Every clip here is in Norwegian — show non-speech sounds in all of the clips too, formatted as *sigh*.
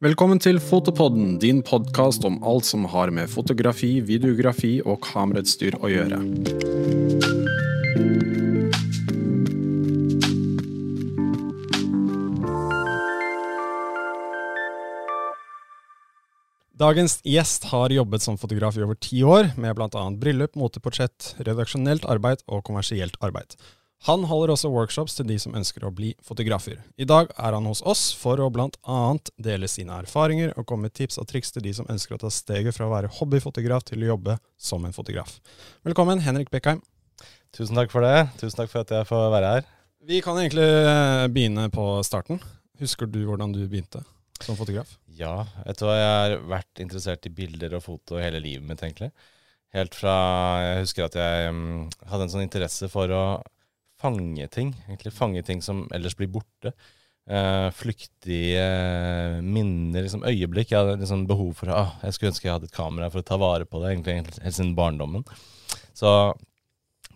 Velkommen til Fotopodden, din podkast om alt som har med fotografi, videografi og kamerautstyr å gjøre. Dagens gjest har jobbet som fotograf i over ti år, med bl.a. bryllup, moteportrett, redaksjonelt arbeid og kommersielt arbeid. Han holder også workshops til de som ønsker å bli fotografer. I dag er han hos oss for å bl.a. dele sine erfaringer og komme med tips og triks til de som ønsker å ta steget fra å være hobbyfotograf til å jobbe som en fotograf. Velkommen, Henrik Bekkheim. Tusen takk for det. Tusen takk for at jeg får være her. Vi kan egentlig eh, begynne på starten. Husker du hvordan du begynte som fotograf? Ja, vet du hva, jeg har vært interessert i bilder og foto hele livet mitt, egentlig. Helt fra Jeg husker at jeg um, hadde en sånn interesse for å fange ting. Egentlig fange ting som ellers blir borte. Uh, flyktige uh, minner, liksom øyeblikk. Jeg hadde liksom behov for ah, Jeg skulle ønske jeg hadde et kamera for å ta vare på det, egentlig helt siden barndommen. Så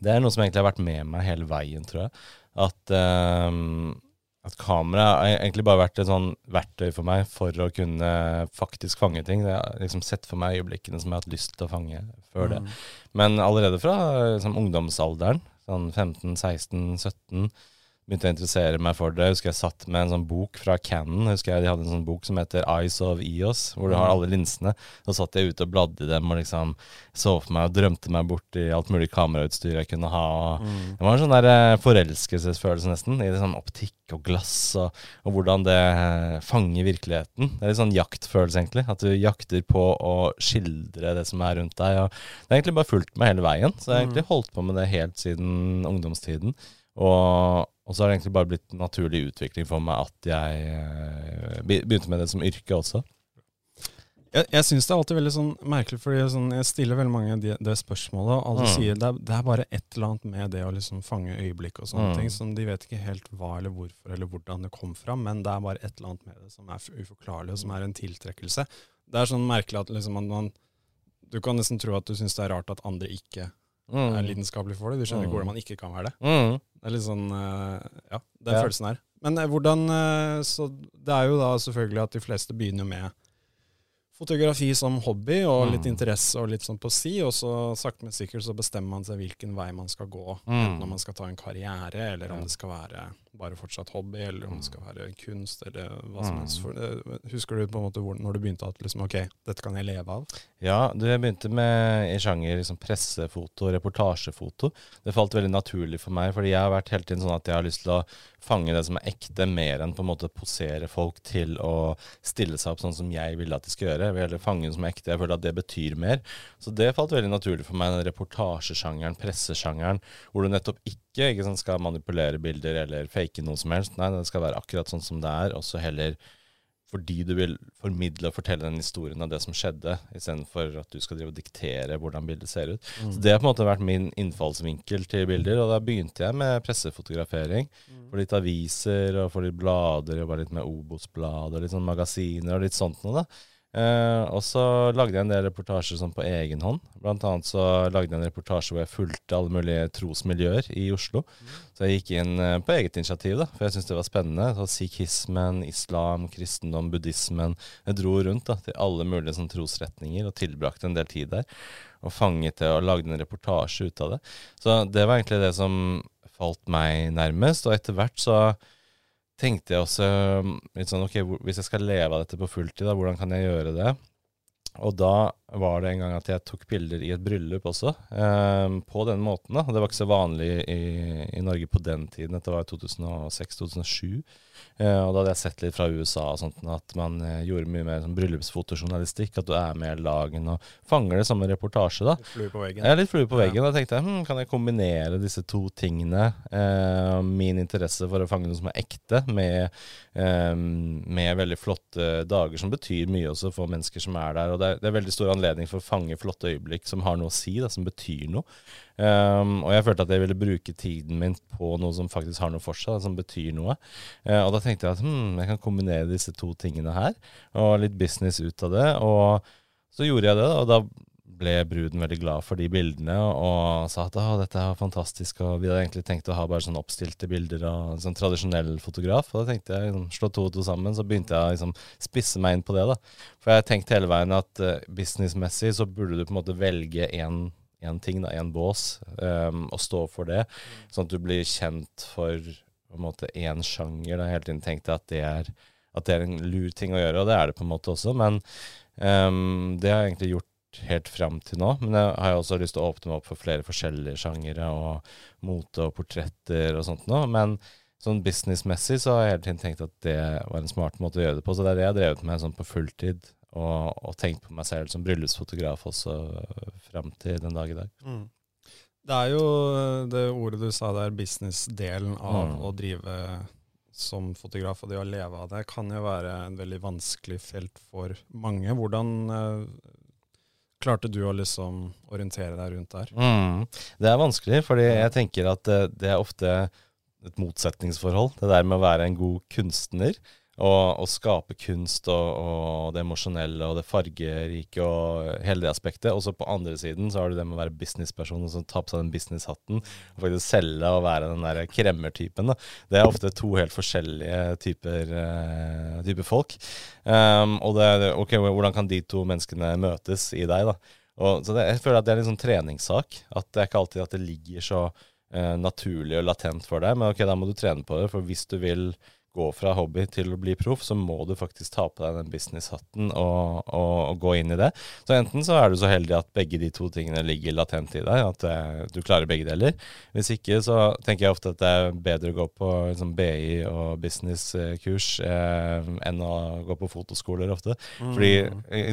det er noe som egentlig har vært med meg hele veien, tror jeg. At, uh, at kamera har egentlig bare vært et sånn verktøy for meg for å kunne faktisk fange ting. Jeg har liksom sett for meg øyeblikkene som jeg har hatt lyst til å fange før det. Mm. Men allerede fra liksom, ungdomsalderen sånn 15-16-17 begynte å interessere meg for det. Jeg husker jeg satt med en sånn bok fra Cannon. Jeg husker jeg De hadde en sånn bok som heter Eyes of EOS, hvor du har mm. alle linsene. Så satt jeg ute og bladde i dem og liksom så for meg og drømte meg bort i alt mulig kamerautstyr jeg kunne ha. Mm. Det var en sånn der eh, forelskelsesfølelse nesten, i sånn optikk og glass, og, og, hvordan det eh, fanger virkeligheten. Det er litt sånn jaktfølelse, egentlig. At du jakter på å skildre det som er rundt deg. Og det har egentlig bare fulgt meg hele veien. Så jeg har egentlig mm. holdt på med det helt siden ungdomstiden. Og, og, så har det egentlig bare blitt naturlig utvikling for meg at jeg eh, begynte med det som yrke også. Jeg, jeg syns det er alltid veldig sånn merkelig, fordi sånn, jeg stiller veldig mange det, det spørsmålet, og alle mm. sier det er, det er, bare et eller annet med det å liksom fange øyeblikk og sånne mm. ting. som De vet ikke helt hva eller hvorfor eller hvordan det kom fram, men det er bare et eller annet med det som er uforklarlig, og som er en tiltrekkelse. Det er sånn merkelig at liksom, man, man, Du kan nesten tro at du syns det er rart at andre ikke mm. er lidenskapelig for det. Du skjønner ikke hvordan man ikke kan være det. Mm. Det er litt sånn eh, Ja, den ja. følelsen her. Men eh, hvordan eh, Så det er jo da selvfølgelig at de fleste begynner med fotografi som hobby og litt mm. interesse og litt sånn på si, og så sakte, men sikkert så bestemmer man seg hvilken vei man skal gå. Mm. Når man skal ta en karriere, eller om det skal være bare fortsatt hobby, eller om det skal være kunst, eller hva som helst. For, uh, husker du på en måte hvor, når du begynte at liksom, ok, dette kan jeg leve av? Ja, du, jeg begynte med i sjanger liksom pressefoto reportasjefoto. Det falt veldig naturlig for meg, fordi jeg har vært hele tiden sånn at jeg har lyst til å fange det som er ekte, mer enn på en måte posere folk til å stille seg opp sånn som jeg ville at de skal gjøre. Heller fange det som er ekte. Jeg føler at det betyr mer. Så det falt veldig naturlig for meg, den reportasjesjangeren, pressesjangeren, hvor du nettopp ikke, ikke sånn, skal manipulere bilder eller fake noe som helst. Nei, det skal være akkurat sånn som det er, og så heller fordi du vil formidle og fortelle den historien av det som skjedde, istedenfor at du skal drive og diktere hvordan bildet ser ut. Mm. Så Det har på en måte vært min innfallsvinkel til bilder, og da begynte jeg med pressefotografering. Mm. For litt aviser og for litt blader, og bare litt med Obos-blad og litt sånn magasiner og litt sånt noe. da. Uh, og så lagde jeg en del reportasjer sånn på egen hånd. Blant annet så lagde jeg en reportasje hvor jeg fulgte alle mulige trosmiljøer i Oslo. Mm. Så jeg gikk inn uh, på eget initiativ, da, for jeg syntes det var spennende. Så Sikhismen, islam, kristendom, buddhismen. Jeg dro rundt da, til alle mulige sånn, trosretninger og tilbrakte en del tid der. Og fanget det og lagde en reportasje ut av det. Så det var egentlig det som falt meg nærmest. Og etter hvert så tenkte jeg også um, litt sånn Ok, hvis jeg skal leve av dette på fulltid, da, hvordan kan jeg gjøre det? Og da var det en gang at jeg tok bilder i et bryllup også, eh, på den måten. da. Det var ikke så vanlig i, i Norge på den tiden. Dette var i 2006-2007. Eh, og da hadde jeg sett litt fra USA og sånt, at man eh, gjorde mye mer sånn bryllupsfotojournalistikk. At du er med i lagen og fanger det som en reportasje. da. Litt flue på veggen. Ja, litt flue på veggen. Ja. Da tenkte jeg hm, kan jeg kombinere disse to tingene, eh, min interesse for å fange noe som er ekte, med, eh, med, veldig flotte dager, som betyr mye også for mennesker som er der. Og det er, det er veldig stor anledning for å fange flotte øyeblikk som har noe å si, da, som betyr noe. Um, og jeg følte at jeg ville bruke tiden min på noe som faktisk har noe for seg, som betyr noe. Uh, og da tenkte jeg at hmm, jeg kan kombinere disse to tingene her, og litt business ut av det. Og så gjorde jeg det, og da ble bruden veldig glad for de bildene og sa at dette er fantastisk. Og vi hadde egentlig tenkt å ha bare sånn oppstilte bilder av sånn tradisjonell fotograf. Og da tenkte jeg liksom, slå to og to sammen, så begynte jeg å liksom, spisse meg inn på det. da. For jeg tenkte hele veien at uh, businessmessig så burde du på en måte velge én ting, da, én bås, um, og stå for det. Sånn at du blir kjent for på en måte én sjanger. Da. Hele tiden tenkte jeg at det, er, at det er en lur ting å gjøre, og det er det på en måte også. Men um, det har jeg egentlig gjort helt fram til nå. Men jeg har jo også lyst til å åpne meg opp for flere forskjellige sjangere, og mote og portretter og sånt nå. Men sånn businessmessig så har jeg hele tiden tenkt at det var en smart måte å gjøre det på. Så det er det jeg har drevet med sånn på fulltid, og, og tenkt på meg selv som bryllupsfotograf også fram til den dag i dag. Mm. Det er jo det ordet du sa der, businessdelen av mm. å drive som fotograf og det å leve av det, kan jo være en veldig vanskelig felt for mange. Hvordan uh, klarte du å liksom orientere deg rundt der? Mm. Det er vanskelig, fordi jeg tenker at det, det er ofte et motsetningsforhold. Det der med å være en god kunstner og, og skape kunst og, og, det emosjonelle og det fargerike og hele det aspektet. Og så på andre siden så har du det med å være businessperson og så ta på seg den businesshatten og faktisk selge og være den der kremmertypen. Da. Det er ofte to helt forskjellige typer, uh, typer folk. Um, og det, er ok, hvordan kan de to menneskene møtes i deg, da? Og, så det, jeg føler at det er en sånn treningssak. At det er ikke alltid at det ligger så uh, naturlig og latent for deg. Men ok, da må du trene på det. For hvis du vil gå fra hobby til å bli proff, så må du faktisk ta på deg den businesshatten og, og, og, gå inn i det. Så enten så er du så heldig at begge de to tingene ligger latent i deg, at uh, du klarer begge deler. Hvis ikke så tenker jeg ofte at det er bedre å gå på liksom, BI og businesskurs uh, enn å gå på fotoskoler ofte. Mm. Fordi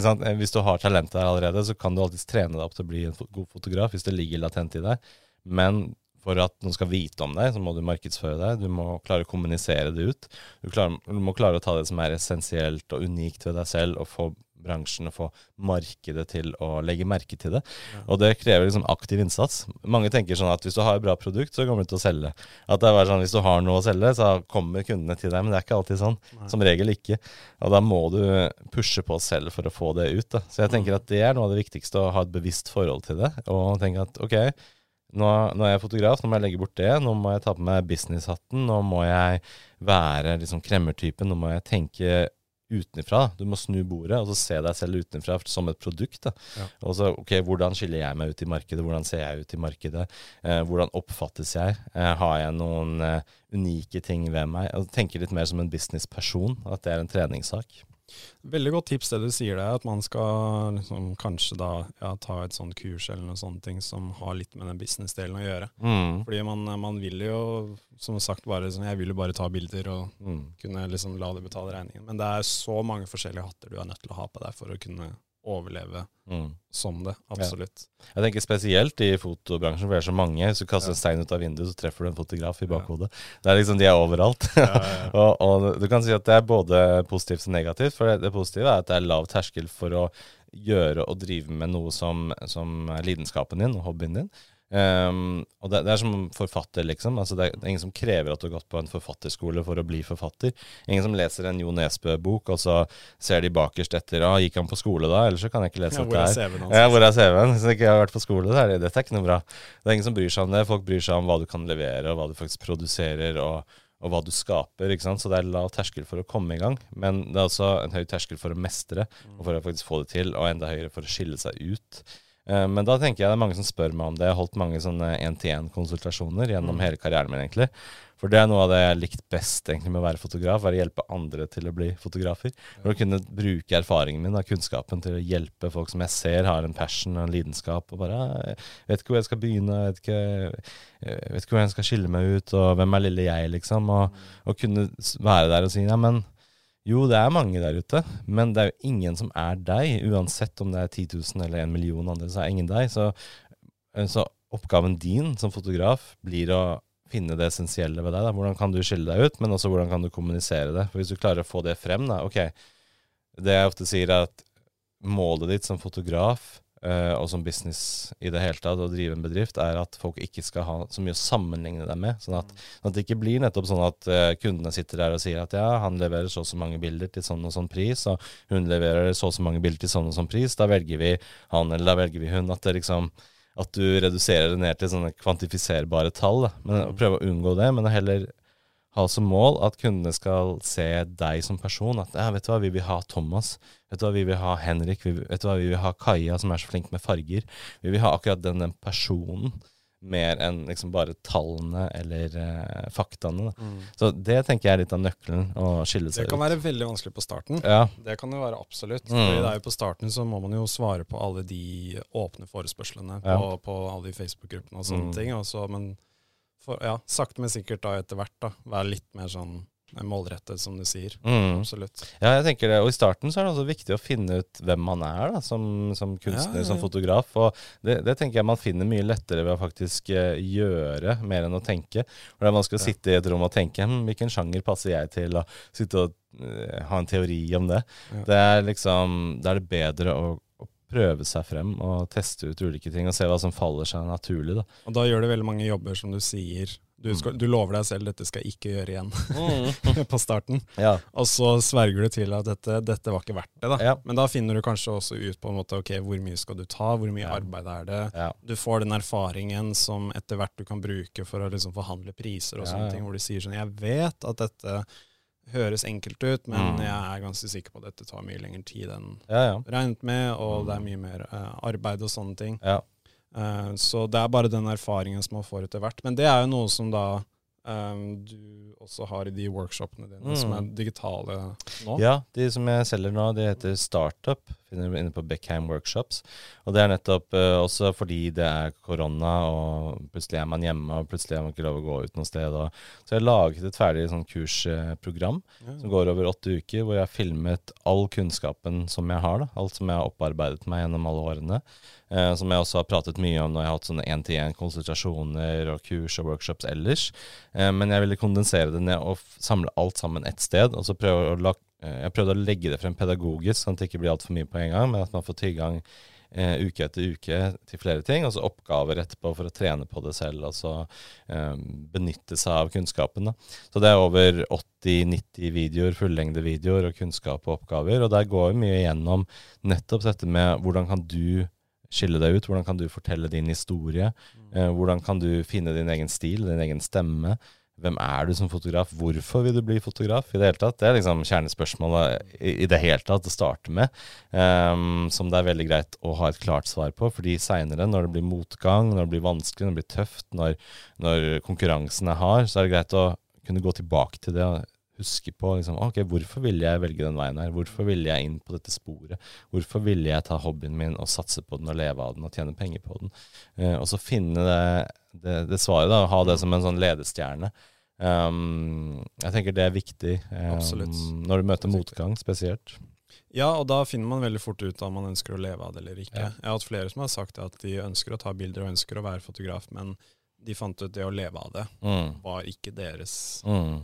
sant, eh, hvis du har talentet der allerede, så kan du alltids trene deg opp til å bli en god fotograf hvis det ligger latent i deg. Men for at noen skal vite om deg, så må du markedsføre deg. Du må klare å kommunisere det ut. Du, klarer, du, må klare å ta det som er essensielt og unikt ved deg selv, og få bransjen og få markedet til å legge merke til det. Ja. Og det krever liksom aktiv innsats. Mange tenker sånn at hvis du har et bra produkt, så kommer du til å selge. At det er bare sånn Hvis du har noe å selge, så kommer kundene til deg. Men det er ikke alltid sånn. Nei. Som regel ikke. Og da må du pushe på selv for å få det ut. Da. Så jeg tenker mm. at det er noe av det viktigste, å ha et bevisst forhold til det. Og tenke at ok, nå, nå, er jeg fotograf, nå må jeg legge bort det. Nå må jeg ta på meg businesshatten. Nå må jeg være liksom kremmertypen. Nå må jeg tenke utenfra. Du må snu bordet og så se deg selv utenfra som et produkt. Ja. Og så, ok, Hvordan skiller jeg meg ut i markedet? Hvordan ser jeg ut i markedet? Eh, hvordan oppfattes jeg? Eh, har jeg noen eh, unike ting ved meg? Og tenke litt mer som en businessperson. At det er en treningssak. Veldig godt tips det du sier der, at man skal liksom, kanskje da ja, ta et sånt kurs eller noe sånt ting som har litt med den business-delen å gjøre. Mm. Fordi man, man, vil jo, som sagt, bare liksom, jeg vil jo bare ta bilder og mm. kunne liksom la det betale regningen. Men det er så mange forskjellige hatter du er nødt til å ha på deg for å kunne overleve mm. som det. Absolutt. Ja. Jeg tenker spesielt i fotobransjen, for det er så mange. Hvis du kaster en stein ut av vinduet, så treffer du en fotograf i bakhodet. Ja. Det er liksom, De er overalt. *laughs* og, og, du kan si at det er både positivt og negativt. For det, det positive er at det er lav terskel for å gjøre og drive med noe som, som er lidenskapen din og hobbyen din. Um, og det, det, er som forfatter, liksom. Altså det, er, det, er, ingen som krever at du har gått på en forfatterskole for å bli forfatter. Ingen som leser en Jo Nesbø-bok, og så ser de bakerst etter ah, 'Gikk han på skole da?' Ellers så kan jeg ikke lese ja, er CV-en Ja, hvor er CV-en? Hvis jeg ikke har vært på skole, så er det, dette er ikke noe bra. Det er ingen som bryr seg om det. Folk bryr seg om hva du kan levere, og hva du faktisk produserer, og, og hva du skaper. ikke sant? Så det er lav terskel for å komme i gang. Men det er også en høy terskel for å mestre, og for å faktisk få det til, og enda høyere for å skille seg ut. Eh, men da tenker jeg det er mange som spør meg om det. Jeg har holdt mange sånne én-til-én-konsultasjoner gjennom mm. hele karrieren min, egentlig. For det er noe av det jeg har likt best egentlig med å være fotograf, er å hjelpe andre til å bli fotografer. For å kunne bruke erfaringen min og kunnskapen til å hjelpe folk som jeg ser har en passion og en lidenskap, og bare «Ah, jeg vet ikke hvor jeg skal begynne, jeg vet ikke, jeg vet ikke hvor jeg skal skille meg ut, og hvem er lille jeg, liksom. Og, mm. og kunne være der og si ja, men jo, det er mange der ute, men det er jo ingen som er deg. Uansett om det er 10 000 eller en million andre, så er ingen deg. Så, eh, så, oppgaven din som fotograf blir å finne det essensielle ved deg. Da. Hvordan kan du skille deg ut, men også hvordan kan du kommunisere det. For Hvis du klarer å få det frem, da, ok Det jeg ofte sier, er at målet ditt som fotograf og som business i det hele tatt, å drive en bedrift, er at folk ikke skal ha så mye å sammenligne dem med. Sånn at, sånn at det ikke blir nettopp sånn at eh, kundene sitter der og sier at ja, han leverer så og så mange bilder til sånn og sånn pris, og hun leverer så og så mange bilder til sånn og sånn pris. Da velger vi han, eller da velger vi hun. At liksom at du reduserer det ned til sånne kvantifiserbare tall. Da. Men å Prøve å unngå det, men heller ha som mål at kundene skal se deg som person. At ja, vet du hva, vi vil ha Thomas. Vet du hva, vi vil ha Henrik. Vi, vet du hva, vi vil ha Kaja, som er så flink med farger. Vi vil ha akkurat den, den personen. Mer enn liksom bare tallene eller uh, faktaene. Mm. Så det tenker jeg er litt av nøkkelen. å skille seg ut. Det kan ut. være veldig vanskelig på starten. Ja. Det kan det være absolutt. Mm. Fordi det er jo På starten så må man jo svare på alle de åpne forespørslene på, ja. på alle de Facebook-gruppene og sånne mm. ting. Også, men for, ja, sakte, men sikkert da etter hvert da, være litt mer sånn eh, målrettet, som du sier. Mm. Absolutt. Ja, jeg tenker det. Og i starten så er det også viktig å finne ut hvem man er da, som, som kunstner, ja, ja, ja. som fotograf. Og det, det, tenker jeg man finner mye lettere ved å faktisk uh, gjøre, mer enn å tenke. For det er vanskelig å sitte i et rom og tenke hm, hvilken sjanger passer jeg til, og sitte og uh, ha en teori om det. Det er liksom, Da er det bedre å prøve seg frem og teste ut ulike ting og se hva som faller seg naturlig. Da. Og da gjør du veldig mange jobber som du sier. Du, mm. skal, du lover deg selv dette skal jeg ikke gjøre igjen mm. *laughs* på starten. Ja. Og så sverger du til at dette, dette var ikke verdt det. da. Ja. Men da finner du kanskje også ut på en måte, ok, hvor mye skal du ta, hvor mye ja. arbeid er det. Du får den erfaringen som etter hvert du kan bruke for å liksom forhandle priser og sånne ting, hvor du sier sånn Jeg vet at dette høres enkelt ut, men mm. jeg er ganske sikker på at dette tar mye lengre tid enn ja, ja. regnet med, og mm. det er mye mer uh, arbeid og sånne ting. Ja. Uh, så det er bare den erfaringen som man får etter hvert. Men det er jo noe som da um, du også har i de workshopene dine, mm. som er digitale nå? Ja, de som jeg selger nå, de heter Startup. Finner du inne på Beckham Workshops. Og det er nettopp uh, også fordi det er korona, og plutselig er man hjemme, og plutselig har man ikke lov å gå ut noe sted. Og, så jeg har laget et ferdig sånn kursprogram ja. som går over åtte uker, hvor jeg har filmet all kunnskapen som jeg har. Da, alt som jeg har opparbeidet meg gjennom alle årene. Uh, som jeg også har pratet mye om når jeg har hatt sånne én-til-én-konsultasjoner og kurs og workshops ellers. Eh, men jeg ville kondensere det ned og samle alt sammen ett sted. og så prøve å Eh, jeg prøvde å legge det frem pedagogisk, sånn at det ikke blir altfor mye på en gang, men at man får tilgang eh, uke etter uke til flere ting, og så oppgaver etterpå for å trene på det selv, og så eh, benytte seg av kunnskapen. Da. Så det er over 80-90 videoer, fullengde videoer og kunnskap og oppgaver, og der går vi mye gjennom nettopp dette med hvordan kan du skille deg ut, hvordan kan du fortelle din historie, mm. eh, hvordan kan du finne din egen stil, din egen stemme. Hvem er du som fotograf? Hvorfor vil du bli fotograf i det hele tatt? Det er liksom kjernespørsmålet i, i det hele tatt å starte med, um, som det er veldig greit å ha et klart svar på. fordi seinere, når det blir motgang, når det blir vanskelig, når det blir tøft, når, når konkurransen er hard, så er det greit å kunne gå tilbake til det og huske på liksom, ok, hvorfor ville jeg velge den veien her? Hvorfor ville jeg inn på dette sporet? Hvorfor ville jeg ta hobbyen min og satse på den og leve av den og tjene penger på den? Uh, og så finne det, det, det svaret, da, ha det som en sånn ledestjerne. Um, jeg tenker det er viktig um, når du møter motgang, spesielt. Ja, og da finner man veldig fort ut om man ønsker å leve av det eller ikke. Ja. Jeg har hatt flere som har sagt at de ønsker å ta bilder og ønsker å være fotograf, men de fant ut det å leve av det mm. var ikke deres mm.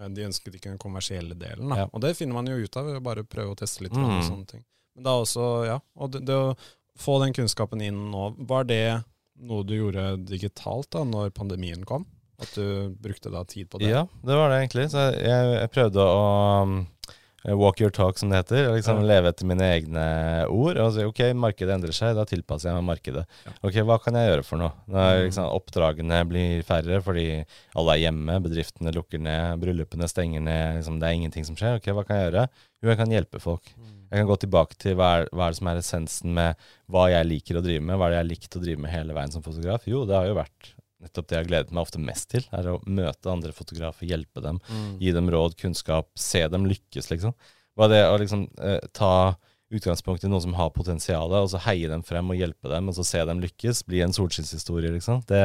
Eh, de ønsket ikke den kommersielle delen. Ja. Og det finner man jo ut av ved å bare prøve å teste litt. Mm. Og sånne ting. Men da også, ja, og det, det, å få den kunnskapen inn nå, var det noe du gjorde digitalt da når pandemien kom? At du brukte da tid på det? Ja, det var det egentlig. Så jeg, jeg prøvde å um, walk your talk, som det heter. Og liksom leve etter mine egne ord. Og si, ok, markedet endrer seg, da tilpasser jeg meg markedet. Ok, hva kan jeg gjøre for noe? Når mm. liksom, oppdragene blir færre fordi alle er hjemme, bedriftene lukker ned, bryllupene stenger ned, liksom, det er ingenting som skjer. Ok, hva kan jeg gjøre? Jo, jeg kan hjelpe folk. Mm. Jeg kan gå tilbake til hva er, hva er det som er essensen med hva jeg liker å drive med. Hva er det jeg har likt å drive med hele veien som fotograf? Jo, det har jo vært nettopp det jeg har gledet meg ofte mest til, er å møte andre fotografer, hjelpe dem, mm. gi dem råd, kunnskap, se dem lykkes, liksom. Er det å liksom eh, ta utgangspunkt i noen som har potensial, og så heie dem frem og hjelpe dem, og så se dem lykkes, bli en solskinnshistorie, liksom. Det,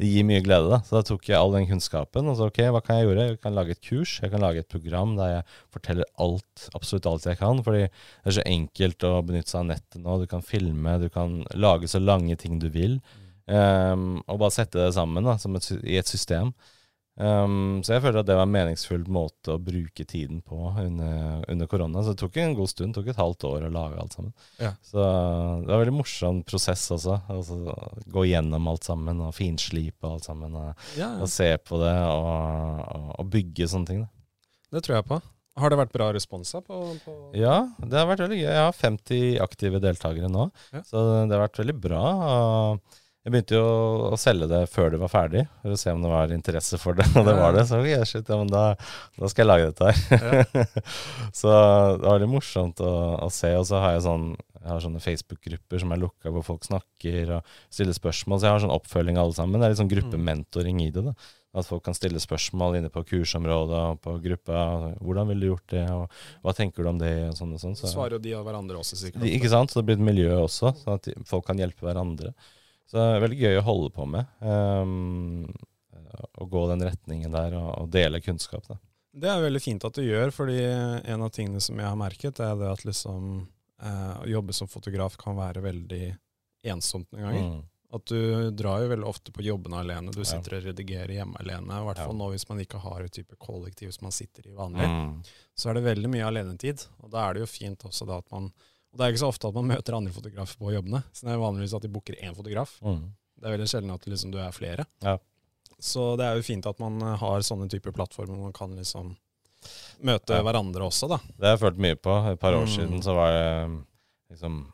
det, gir mye glede, da. Så da tok jeg all den kunnskapen, og så ok, hva kan jeg gjøre? Jeg kan lage et kurs, jeg kan lage et program der jeg forteller alt, absolutt alt jeg kan, fordi det er så enkelt å benytte seg av nettet nå. Du kan filme, du kan lage så lange ting du vil. Mm. Um, og bare sette det sammen da, et, i et system. Um, så jeg føler at det var en meningsfull måte å bruke tiden på under, under korona. Så det tok en god stund, det tok et halvt år å lage alt sammen. Ja. Så det var en veldig morsom prosess også. Altså, gå gjennom alt sammen og finslipe alt sammen. Og, Ja, og se på det og, og, og bygge sånne ting. Da. det tror jeg på. Har det vært bra responser på, på Ja, det har vært veldig gøy. Jeg har 50 aktive deltakere nå, Ja. så det har vært veldig bra. Og jeg begynte jo å selge det før det var ferdig, for å se om det var interesse for det. *laughs* Og det var det. Så okay, shit, ja, men da, da skal jeg lage dette her. *laughs* så det var veldig morsomt å, å se. Og så har jeg sånn jeg har sånne Facebook-grupper som er lukka, hvor folk snakker og stiller spørsmål. Så jeg har sånn oppfølging alle sammen. Det er litt sånn gruppementoring i det. da. At folk kan stille spørsmål inne på kursområdet og på gruppa. 'Hvordan ville du gjort det?' og 'Hva tenker du om det?' og sånn og sånn. Så svarer jo de av hverandre også, sikkert. ikke sant? Så det blir et miljø også, sånn at folk kan hjelpe hverandre. Så det er veldig gøy å holde på med. Um, å gå den retningen der og, og dele kunnskap. Da. Det er veldig fint at du gjør, fordi en av tingene som jeg har merket, er det at liksom eh, å jobbe som fotograf kan være veldig ensomt noen ganger. Mm. At du drar jo veldig ofte på jobbene alene. Du Ja. sitter og redigerer hjemme alene. I hvert fall Ja. nå hvis man ikke har et type kollektiv som man sitter i vanlig. Mm. Så er det veldig mye alenetid. Og da er det jo fint også da at man Og det er ikke så ofte at man møter andre fotografer på jobbene. Så det er vanligvis at de booker én fotograf. Mm. Det er veldig sjelden at liksom du er flere. Ja. Så det er jo fint at man eh, har sånne typer plattformer hvor man kan liksom møte Ja. hverandre også, da. Det har jeg følt mye på. Et par år Mm. siden så var det liksom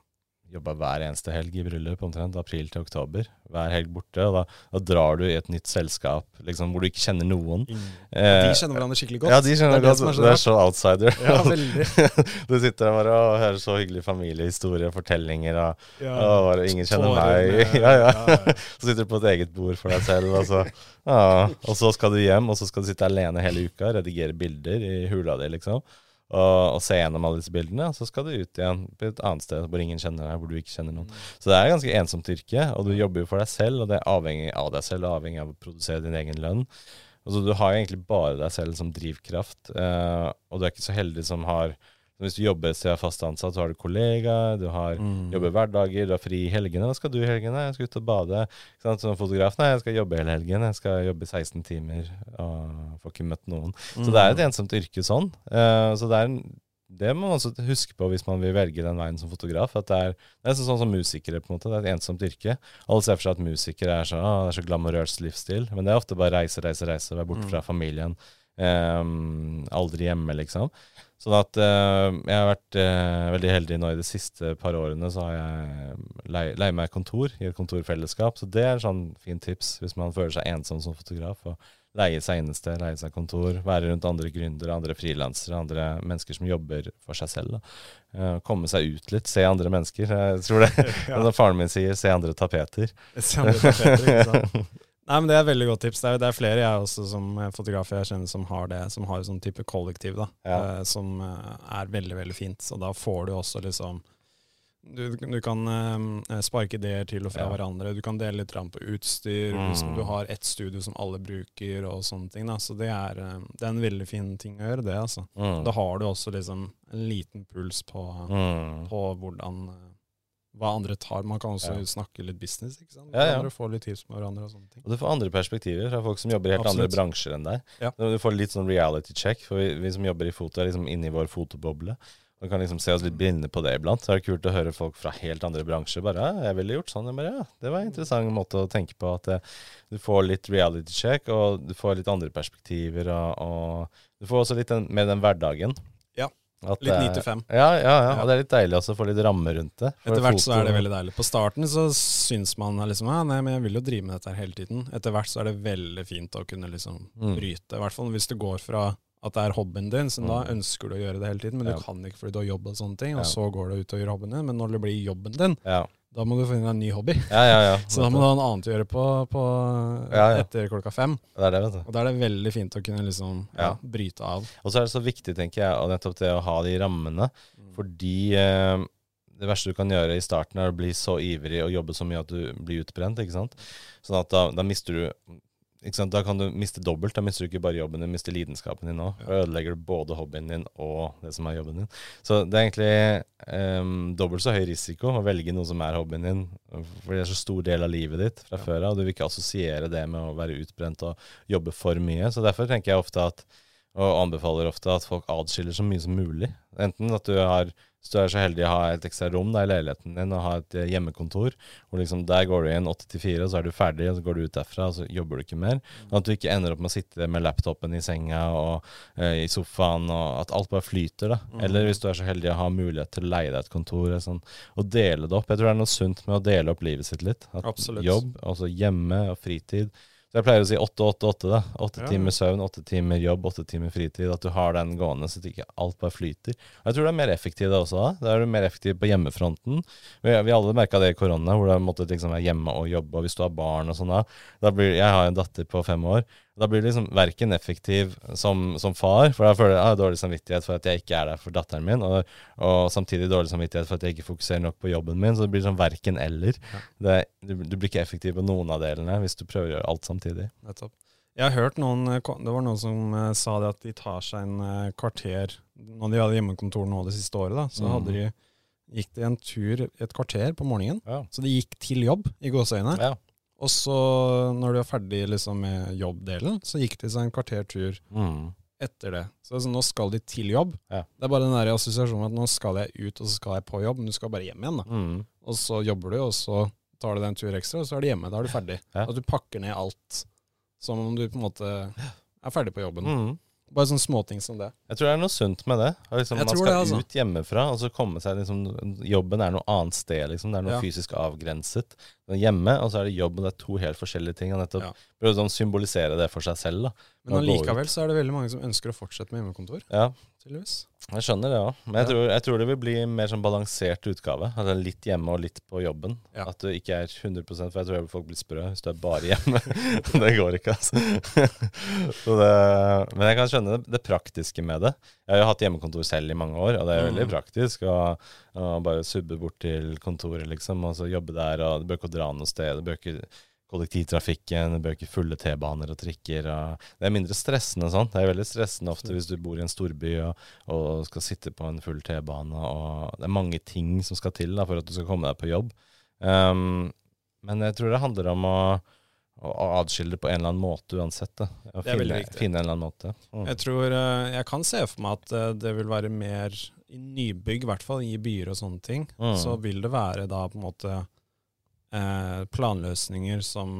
Jobba hver eneste helg i bryllup, omtrent. April til oktober. Hver helg borte. Og da, da drar du i et nytt selskap liksom, hvor du ikke kjenner noen. De kjenner hverandre skikkelig godt. Ja, de kjenner det er godt. det er så er outsider. Ja, veldig. *laughs* du sitter der bare og hører så hyggelige familiehistorier, fortellinger, og, Ja. og bare ingen kjenner meg. med- *laughs* ja, ja. ja, ja. *laughs* Så sitter du på et eget bord for deg selv, og så, ja. og så skal du hjem, og så skal du sitte alene hele uka, redigere bilder i hula di, liksom. Og, og se gjennom alle disse bildene, og så skal du ut igjen på et annet sted hvor ingen kjenner deg, hvor du ikke kjenner noen. Så det er et ganske ensomt yrke, og du jobber jo for deg selv, og det er avhengig av deg selv, og avhengig av å produsere din egen lønn. Altså, du har egentlig bare deg selv som drivkraft, eh, og du er ikke så heldig som har Hvis du jobber så er fast ansatt, så har du kollegaer, du har Mm. jobber hverdager, du har fri i helgene. Hva skal du i helgene? Jeg skal ut og bade. Ikke sant? Som fotograf, nei, jeg skal jobbe hele helgen. Jeg skal jobbe 16 timer og får ikke møtt noen. Så det er et ensomt yrke sånn. Uh, så det er en det må man også huske på hvis man vil velge den veien som fotograf. At det er, det er sånn som musikere, på en måte. Det er et ensomt yrke. Alle ser for seg at musikere er så, ah, det er så glamorøs livsstil. Men det er ofte bare reise, reise, reise, være borte Mm. fra familien. Um, aldri hjemme, liksom. Sånn at uh, jeg har vært uh, veldig heldig nå i de siste par årene. Så har jeg leid leie meg kontor i et kontorfellesskap. Så det er sånn fint tips hvis man føler seg ensom som fotograf. Og leie seg innested, leie seg kontor, være rundt andre gründere, andre frilansere, andre mennesker som jobber for seg selv. Eh, komme seg ut litt, se andre mennesker. Jeg tror det *laughs* Ja. Faren min sier 'se andre tapeter'. Se andre er tapeter, ikke sant? *laughs* Nei, men Det er et veldig godt tips. Det er, det er flere jeg også som eh, fotografer jeg kjenner som har det, som har en sånn type kollektiv, da, Ja. eh, som eh, er veldig veldig fint. Så da får du også liksom Du, du kan eh, sparke ideer til og fra Ja. hverandre. Du kan dele litt på utstyr. Mm. Liksom, du har ett studio som alle bruker, og sånne ting. da, Så det er, eh, det er en veldig fin ting å gjøre, det. altså. Mm. Da har du også liksom en liten puls på, Mm. på hvordan hva andre tar. Man kan også Ja. snakke litt business, ikke sant? Ja, ja. Andre Få litt tips med hverandre og sånne ting. Og du får andre perspektiver fra folk som jobber i helt Absolutt. andre bransjer enn deg. Ja. Du får litt sånn reality check, for vi, vi som jobber i foto, er liksom inne i vår fotoboble. Man kan liksom se oss litt blinde på det iblant. Så er det kult å høre folk fra helt andre bransjer bare ja, 'Jeg ville gjort sånn.' Jeg bare, ja, Det var en interessant måte å tenke på. At eh, du får litt reality check, og du får litt andre perspektiver. Og, og du får også litt den, med den hverdagen. Ja. At Litt det ni er- til fem. Ja, ja, ja, og det er litt deilig også å få litt rammer rundt det. Etter hvert så er det veldig deilig. På starten så syns man liksom ja, nei, men jeg vil jo drive med dette her hele tiden. Etter hvert så er det veldig fint å kunne liksom Mm. bryte. I hvert fall hvis du går fra at det er hobbyen din, så da Mm. ønsker du å gjøre det hele tiden, men du kan ikke fordi du har jobb og sånne ting, og så går du ut og gjør hobbyen din. Men når det blir jobben din, Ja, da må du finne deg en ny hobby. ja, ja. ja. *laughs* Så da må du ha noe annet å gjøre på, på etter klokka fem. Det er det, vet du. Og da er det veldig fint å kunne liksom bryte av. Og så er det så viktig, tenker jeg, nettopp det å ha de rammene. Mm. Fordi eh, det verste du kan gjøre i starten, er å bli så ivrig og jobbe så mye at du blir utbrent. ikke sant? Sånn at da, da mister du? Da kan du miste dobbelt. Da mister du ikke bare jobben din, mister lidenskapen din òg. og ødelegger du både hobbyen din og det som er jobben din. Så det er egentlig um, dobbelt så høy risiko å velge noe som er hobbyen din, for det er så stor del av livet ditt fra ja. før av. Du vil ikke assosiere det med å være utbrent og jobbe for mye. Så derfor tenker jeg ofte at og anbefaler ofte at folk adskiller så mye som mulig. Enten at du har hvis du er så heldig å ha et ekstra rom da, i leiligheten din og ha et eh, hjemmekontor, hvor liksom der går du inn 8 til 4, og så er du ferdig, og så går du ut derfra, og så jobber du ikke mer. Sånn at du ikke ender opp med å sitte med laptopen i senga og eh, i sofaen, og at alt bare flyter. da. Mm. Eller hvis du er så heldig å ha mulighet til å leie deg et kontor sånn, og dele det opp. Jeg tror det er noe sunt med å dele opp livet sitt litt. At Absolutt. Jobb, altså hjemme og fritid så jeg pleier å si åtte, åtte, åtte. da. Åtte ja. timer søvn, åtte timer jobb, åtte timer fritid. At du har den gående, så at ikke alt bare flyter. Og jeg tror det er mer effektivt da også. da. Da er du mer effektiv på hjemmefronten. Vi, vi alle merka det i korona, hvor du måtte liksom være hjemme og jobbe. Og hvis du har barn og sånn da, da blir, Jeg har en datter på fem år. Da blir du liksom verken effektiv som, som, far, for da føler jeg jeg har dårlig samvittighet for at jeg ikke er der for datteren min, og, og, samtidig dårlig samvittighet for at jeg ikke fokuserer nok på jobben min. Så det blir sånn verken eller. Ja. Det, du, du, blir ikke effektiv på noen av delene hvis du prøver å gjøre alt samtidig. Nettopp. Jeg har hørt noen, eh, Det var noen som uh, sa det at de tar seg en uh, kvarter Når de hadde hjemmekontor nå det siste året, da, så mm. de, gikk de en tur et kvarter på morgenen. Ja. Så de gikk til jobb, i gåseøynene. Ja. Og så, når du er ferdig liksom, med jobbdelen, så gikk det seg en kvarter mm. etter det. Så altså, nå skal de til jobb. Ja. Det er bare den der assosiasjonen at nå skal jeg ut, og så skal jeg på jobb. Men du skal bare hjem igjen. da. Mm. Og så jobber du, og så tar du deg en tur ekstra, og så er du hjemme. Da er du ferdig. Ja. At du pakker ned alt som om du på en måte er ferdig på jobben. Mm. Bare sånne småting som det. Jeg tror det er noe sunt med det. Liksom, man skal det, altså. ut hjemmefra, og så komme seg liksom, Jobben er noe annet sted, liksom. Det er noe ja. fysisk avgrenset. Hjemme, og så er det jobb, og det er to helt forskjellige ting. Og nettopp ja. prøve å sånn, symbolisere det for seg selv. da. Men allikevel så er det veldig mange som ønsker å fortsette med hjemmekontor. Ja. Jeg skjønner det òg. Men jeg, tror, jeg, tror, det vil bli mer sånn balansert utgave. Altså Litt hjemme og litt på jobben. Ja. At du ikke er 100% For jeg tror folk blir sprø hvis du er bare hjemme. *laughs* det går ikke, altså. *laughs* det, men jeg kan skjønne det, det, praktiske med det. Jeg har jo hatt hjemmekontor selv i mange år, og det er veldig mm. praktisk. Og bare subbe bort til kontoret, liksom, og så jobbe der. og Du bør ikke dra noe sted. Du bør ikke kollektivtrafikken, du ikke fulle T-baner og trikker. Og det er mindre stressende sånn. Det er veldig stressende ofte hvis du bor i en storby og, og skal sitte på en full T-bane. og Det er mange ting som skal til da, for at du skal komme deg på jobb. Um, men jeg tror det handler om å, å adskille det på en eller annen måte uansett. Da. Å det er finne, veldig viktig. Finne en eller annen måte. Mm. Jeg tror, eh, jeg kan se for meg at eh, det vil være mer i nybygg, i hvert fall i byer og sånne ting, mm. så vil det være da på en måte eh, planløsninger som,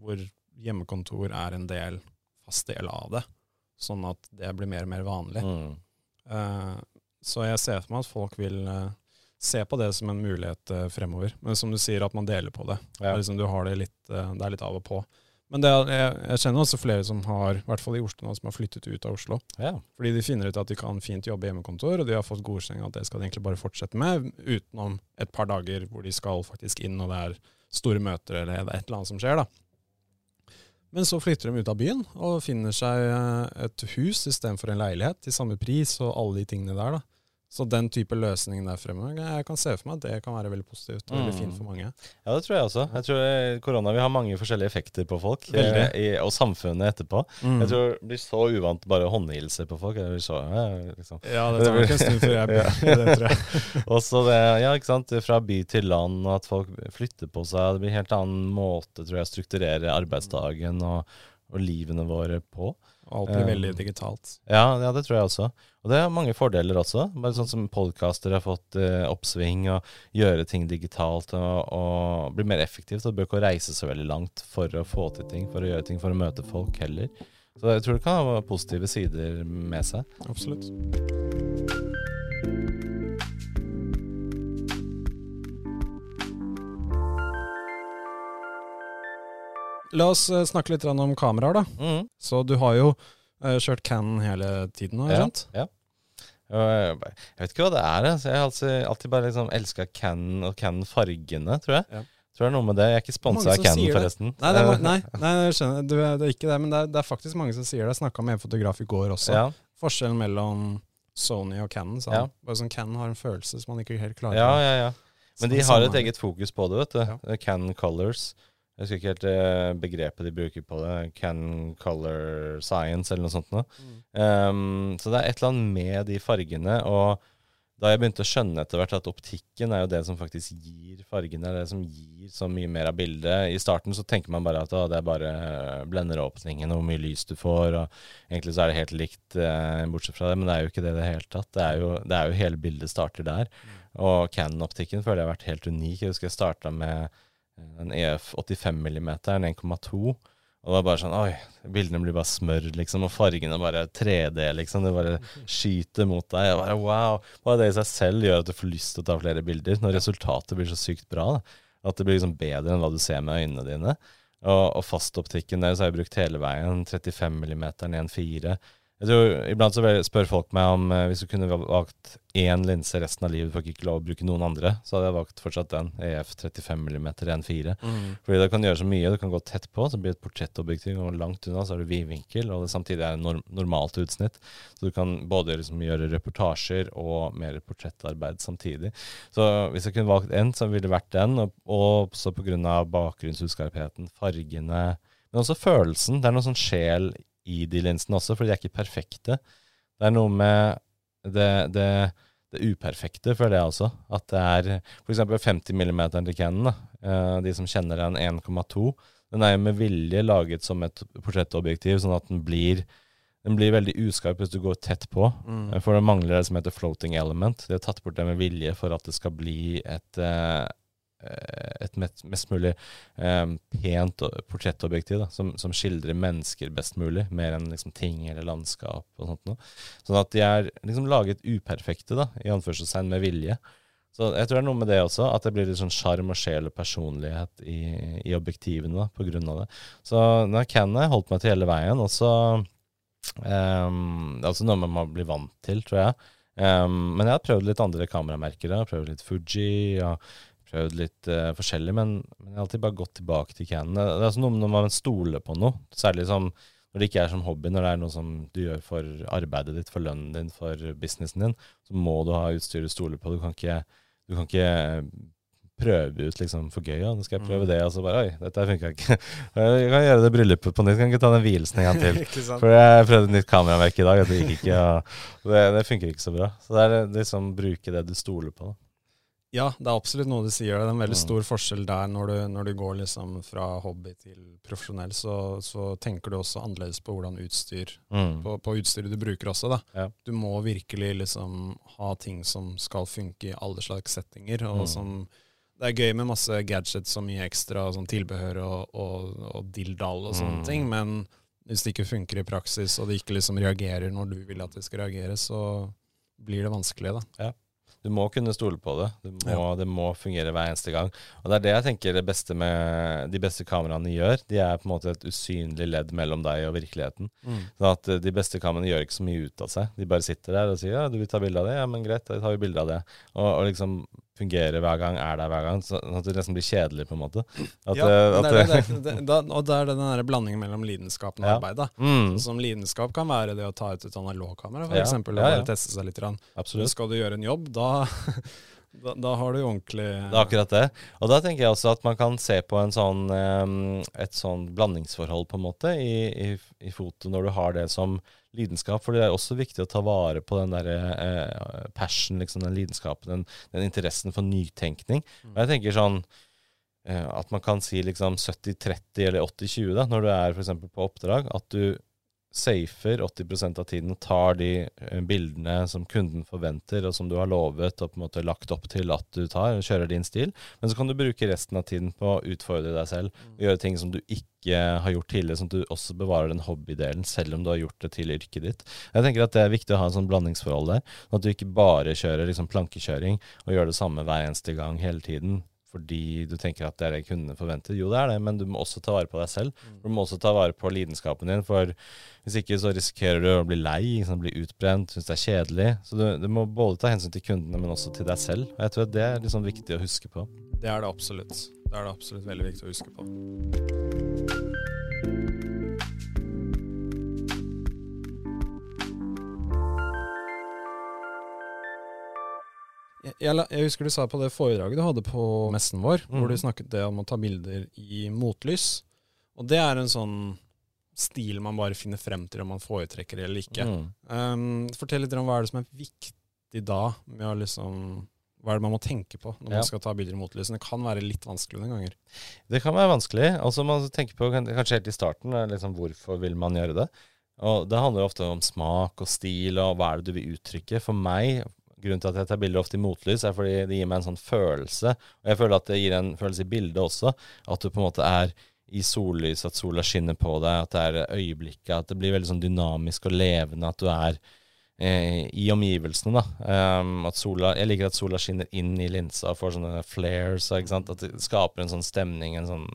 hvor hjemmekontor er en del, fast del av det. Sånn at det blir mer og mer vanlig. Mm. Eh, så jeg ser for meg at folk vil eh, se på det som en mulighet eh, fremover. Men som du sier, at man deler på det. Ja. Liksom, du har det litt, eh, det er litt av og på. Men det, jeg, jeg, kjenner også flere som har, i hvert fall i Oslo nå, som har flyttet ut av Oslo. Ja. Fordi de finner ut at de kan fint jobbe hjemmekontor, og de har fått godkjenning at det skal de egentlig bare fortsette med, utenom et par dager hvor de skal faktisk inn, og det er store møter eller et eller annet som skjer. da. Men så flytter de ut av byen og finner seg eh, et hus istedenfor en leilighet til samme pris og alle de tingene der. da. Så den type løsning der fremme, jeg kan se for meg at det kan være veldig positivt og veldig fint for mange. Ja, det tror jeg også. Jeg tror eh, korona vil ha mange forskjellige effekter på folk, eh, i, og samfunnet etterpå. Mm. Jeg tror det blir så uvant bare å håndhilse på folk. Så, ja, liksom. ja, det tar ikke en stund før jeg *laughs* blir *laughs* det, tror jeg. *laughs* Også det, ja, ikke sant, fra by til land, og at folk flytter på seg. Det blir en helt annen måte, tror jeg, å strukturere arbeidsdagen og, og livene våre på. Alt blir veldig digitalt. Ja, ja, det tror jeg også. Og det har mange fordeler også. Bare sånn som podkaster har fått uh, oppsving, og gjøre ting digitalt og, og bli mer effektivt. Og du bør ikke reise så veldig langt for å få til ting, for å gjøre ting, for å møte folk heller. Så jeg tror det kan ha positive sider med seg. Absolutt. La oss eh, snakke litt om kameraer, da. Mm. Så du har jo uh, kjørt Cannon hele tiden, nå, ikke skjønt? Ja. Jeg vet ikke hva det er. Altså. Jeg har alltid, alltid bare liksom elska Cannon og Cannon-fargene, tror jeg. Ja. Tror det er noe med det. Jeg er ikke sponsa av Cannon, forresten. Nei, det er, nei, nei, jeg skjønner. Du, det, er ikke det. Men det er, det er, faktisk mange som sier det. Jeg snakka med en fotograf i går også. Ja. Forskjellen mellom Sony og Cannon. Ja. Bare sånn Cannon har en følelse som man ikke helt klarer Ja, ja, ja. Men de har et eget fokus på det, vet du. Ja. Cannon Colors. Jeg husker ikke helt eh, begrepet de bruker på det. Can color science, eller noe sånt noe. Um, så det er et eller annet med de fargene. Og da jeg begynte å skjønne etter hvert at optikken er jo det som faktisk gir fargene, det som gir så mye mer av bildet. I starten så tenker man bare at å, det er bare blenderåpningen og hvor mye lys du får, og egentlig så er det helt likt eh, bortsett fra det, men det er jo ikke det i det hele tatt. Det er jo, det er jo hele bildet starter der. Og Canon-optikken føler jeg har vært helt unik. Jeg husker jeg starta med en EF 85 mm, en 1,2. Og det var bare sånn Oi, bildene blir bare smør, liksom. Og fargene bare 3D, liksom. Det bare skyter mot deg. Og bare wow. Bare det i seg selv gjør at du får lyst til å ta flere bilder. Når resultatet blir så sykt bra. Da. At det blir liksom bedre enn hva du ser med øynene dine. Og, og fastoptikken der så har jeg brukt hele veien. 35 mm, 1,4. Jeg tror, Iblant så spør folk meg om eh, hvis du kunne valgt én linse resten av livet, for ikke lov å bruke noen andre, så hadde jeg valgt fortsatt den. EF 35 mm 1.4. Mm. Fordi det kan gjøre så mye. Du kan gå tett på, så blir det et portrettobjektiv, og langt unna så har du vidvinkel, og det samtidig er norm normalt utsnitt. Så du kan både liksom gjøre reportasjer og mer portrettarbeid samtidig. Så hvis jeg kunne valgt én, så ville det vært den, og, og så pga. bakgrunnsutskarpheten, fargene, men også følelsen. Det er noe sånn sjel i de linsene også, for de er ikke perfekte. Det er noe med det, det, det uperfekte, føler jeg også. At det er f.eks. 50 mm til Canon, uh, de som kjenner den 1,2. Den er jo med vilje laget som et portrettobjektiv, sånn at den blir, den blir veldig uskarp hvis du går tett på. Mm. For det mangler det som heter floating element. De har tatt bort det med vilje for at det skal bli et, Eh, et mest mulig um, pent portrettobjektiv da, som, som, skildrer mennesker best mulig, mer enn liksom, ting eller landskap og sånt noe. Sånn at de er liksom laget uperfekte, da, i anførselstegn med vilje. Så jeg tror det er noe med det også, at det blir litt sånn sjarm og sjel og personlighet i, i objektivene da, på grunn av det. Så når kan holdt meg til hele veien. Og så um, Det er også noe man må bli vant til, tror jeg. Um, men jeg har prøvd litt andre kameramerker. Jeg har prøvd litt Fuji. og prøvd litt uh, forskjellig, men, men, jeg har alltid bare gått tilbake til canene. Det, er altså noe når man stoler på noe, særlig som, når det ikke er som hobby, når det er noe som du gjør for arbeidet ditt, for lønnen din, for businessen din, så må du ha utstyr du stoler på. Du kan ikke, du kan ikke prøve ut liksom for gøy. Ja. Nå skal jeg prøve mm. det, og så bare Oi, dette funka ikke. *laughs* Jeg kan gjøre det bryllupet på nytt. Kan ikke ta den hvilelsen en gang *laughs* til. for jeg prøvde nytt kameraverk i dag, og det gikk ikke. Det, det funker ikke så bra. Så det er liksom bruke det du stoler på. Da. Ja, det er absolutt noe du sier. Det er en veldig stor forskjell der når du, når du går liksom fra hobby til profesjonell. Så, så, tenker du også annerledes på hvordan utstyr mm. på, på, utstyret du bruker også. da. Ja. Du må virkelig liksom ha ting som skal funke i alle slags settinger. og mm. som det er gøy med masse gadgets og mye ekstra sånn tilbehør og, og, og dildal og sånne mm. ting, men hvis det ikke funker i praksis, og det ikke liksom reagerer når du vil at det skal reagere, så blir det vanskelig. da. Ja. Du må kunne stole på det. Må, ja. Det må fungere hver eneste gang. Og det er det jeg tenker det beste med de beste kameraene gjør. De er på en måte et usynlig ledd mellom deg og virkeligheten. Mm. Sånn at eh, de beste kameraene gjør ikke så mye ut av seg. De bare sitter der og sier ja, du vil ta bilde av det? Ja, men greit, da tar vi bilde av det. Og, og liksom fungerer hver gang, er der hver gang. Sånn at det nesten blir kjedelig, på en måte. At, ja, eh, at, det, det, det, da, og det er den der blandingen mellom lidenskapen og ja. arbeid. Da. Mm. Som lidenskap kan være det å ta ut et analogkamera, f.eks. Ja. Eksempel, og bare teste seg litt. Absolutt. Skal du gjøre en jobb, da *laughs* Da, da, har du jo ordentlig Det er akkurat det. Og da tenker jeg også at man kan se på sånn, et sånn blandingsforhold, på en måte, i, i, i foto når du har det som lidenskap. For det er også viktig å ta vare på den der eh, passion, liksom, den lidenskapen, den, den, interessen for nytenkning. Mm. Og jeg tenker sånn eh, at man kan si liksom 70-30 eller 80-20 da, når du er f.eks. på oppdrag. At du safer 80% av tiden og tar de eh, bildene som kunden forventer, og som du har lovet og på en måte lagt opp til at du tar, og kjører din stil. Men så kan du bruke resten av tiden på å utfordre deg selv og mm. gjøre ting som du ikke har gjort tidligere, sånn at du også bevarer den hobbydelen, selv om du har gjort det til yrket ditt. Jeg tenker at det er viktig å ha en sånn blandingsforhold der, sånn at du ikke bare kjører liksom plankekjøring og gjør det samme hver eneste gang hele tiden fordi du tenker at det er det kundene forventer. Jo, det er det, men du må også ta vare på deg selv. Mm. Du må også ta vare på lidenskapen din, for hvis ikke så risikerer du å bli lei, liksom, bli utbrent, synes det er kjedelig. Så du, du, må både ta hensyn til kundene, men også til deg selv. Og jeg tror det er liksom viktig å huske på. Det er det absolutt. Det er det absolutt veldig viktig å huske på. Jeg, jeg, jeg husker du sa på det foredraget du hadde på messen vår, Mm. hvor du snakket det om å ta bilder i motlys. Og det er en sånn stil man bare finner frem til om man foretrekker det eller ikke. Mm. Um, fortell litt om hva er det som er viktig da, med å liksom Hva er det man må tenke på når Ja. man skal ta bilder i motlys? Det kan være litt vanskelig noen ganger. Det kan være vanskelig. Altså Man tenker på kanskje helt i starten liksom, hvorfor vil man gjøre det. Og Det handler ofte om smak og stil og hva er det du vil uttrykke. For meg, grunnen til at jeg tar bilder ofte i motlys, er fordi det gir meg en sånn følelse. Og jeg føler at det gir en følelse i bildet også. At du på en måte er i sollys, at sola skinner på deg, at det er øyeblikket, at det blir veldig sånn dynamisk og levende, at du er eh, i omgivelsene, da. Um, at sola, jeg liker at sola skinner inn i linsa og får sånne flares, ikke sant? at det skaper en sånn stemning, en sånn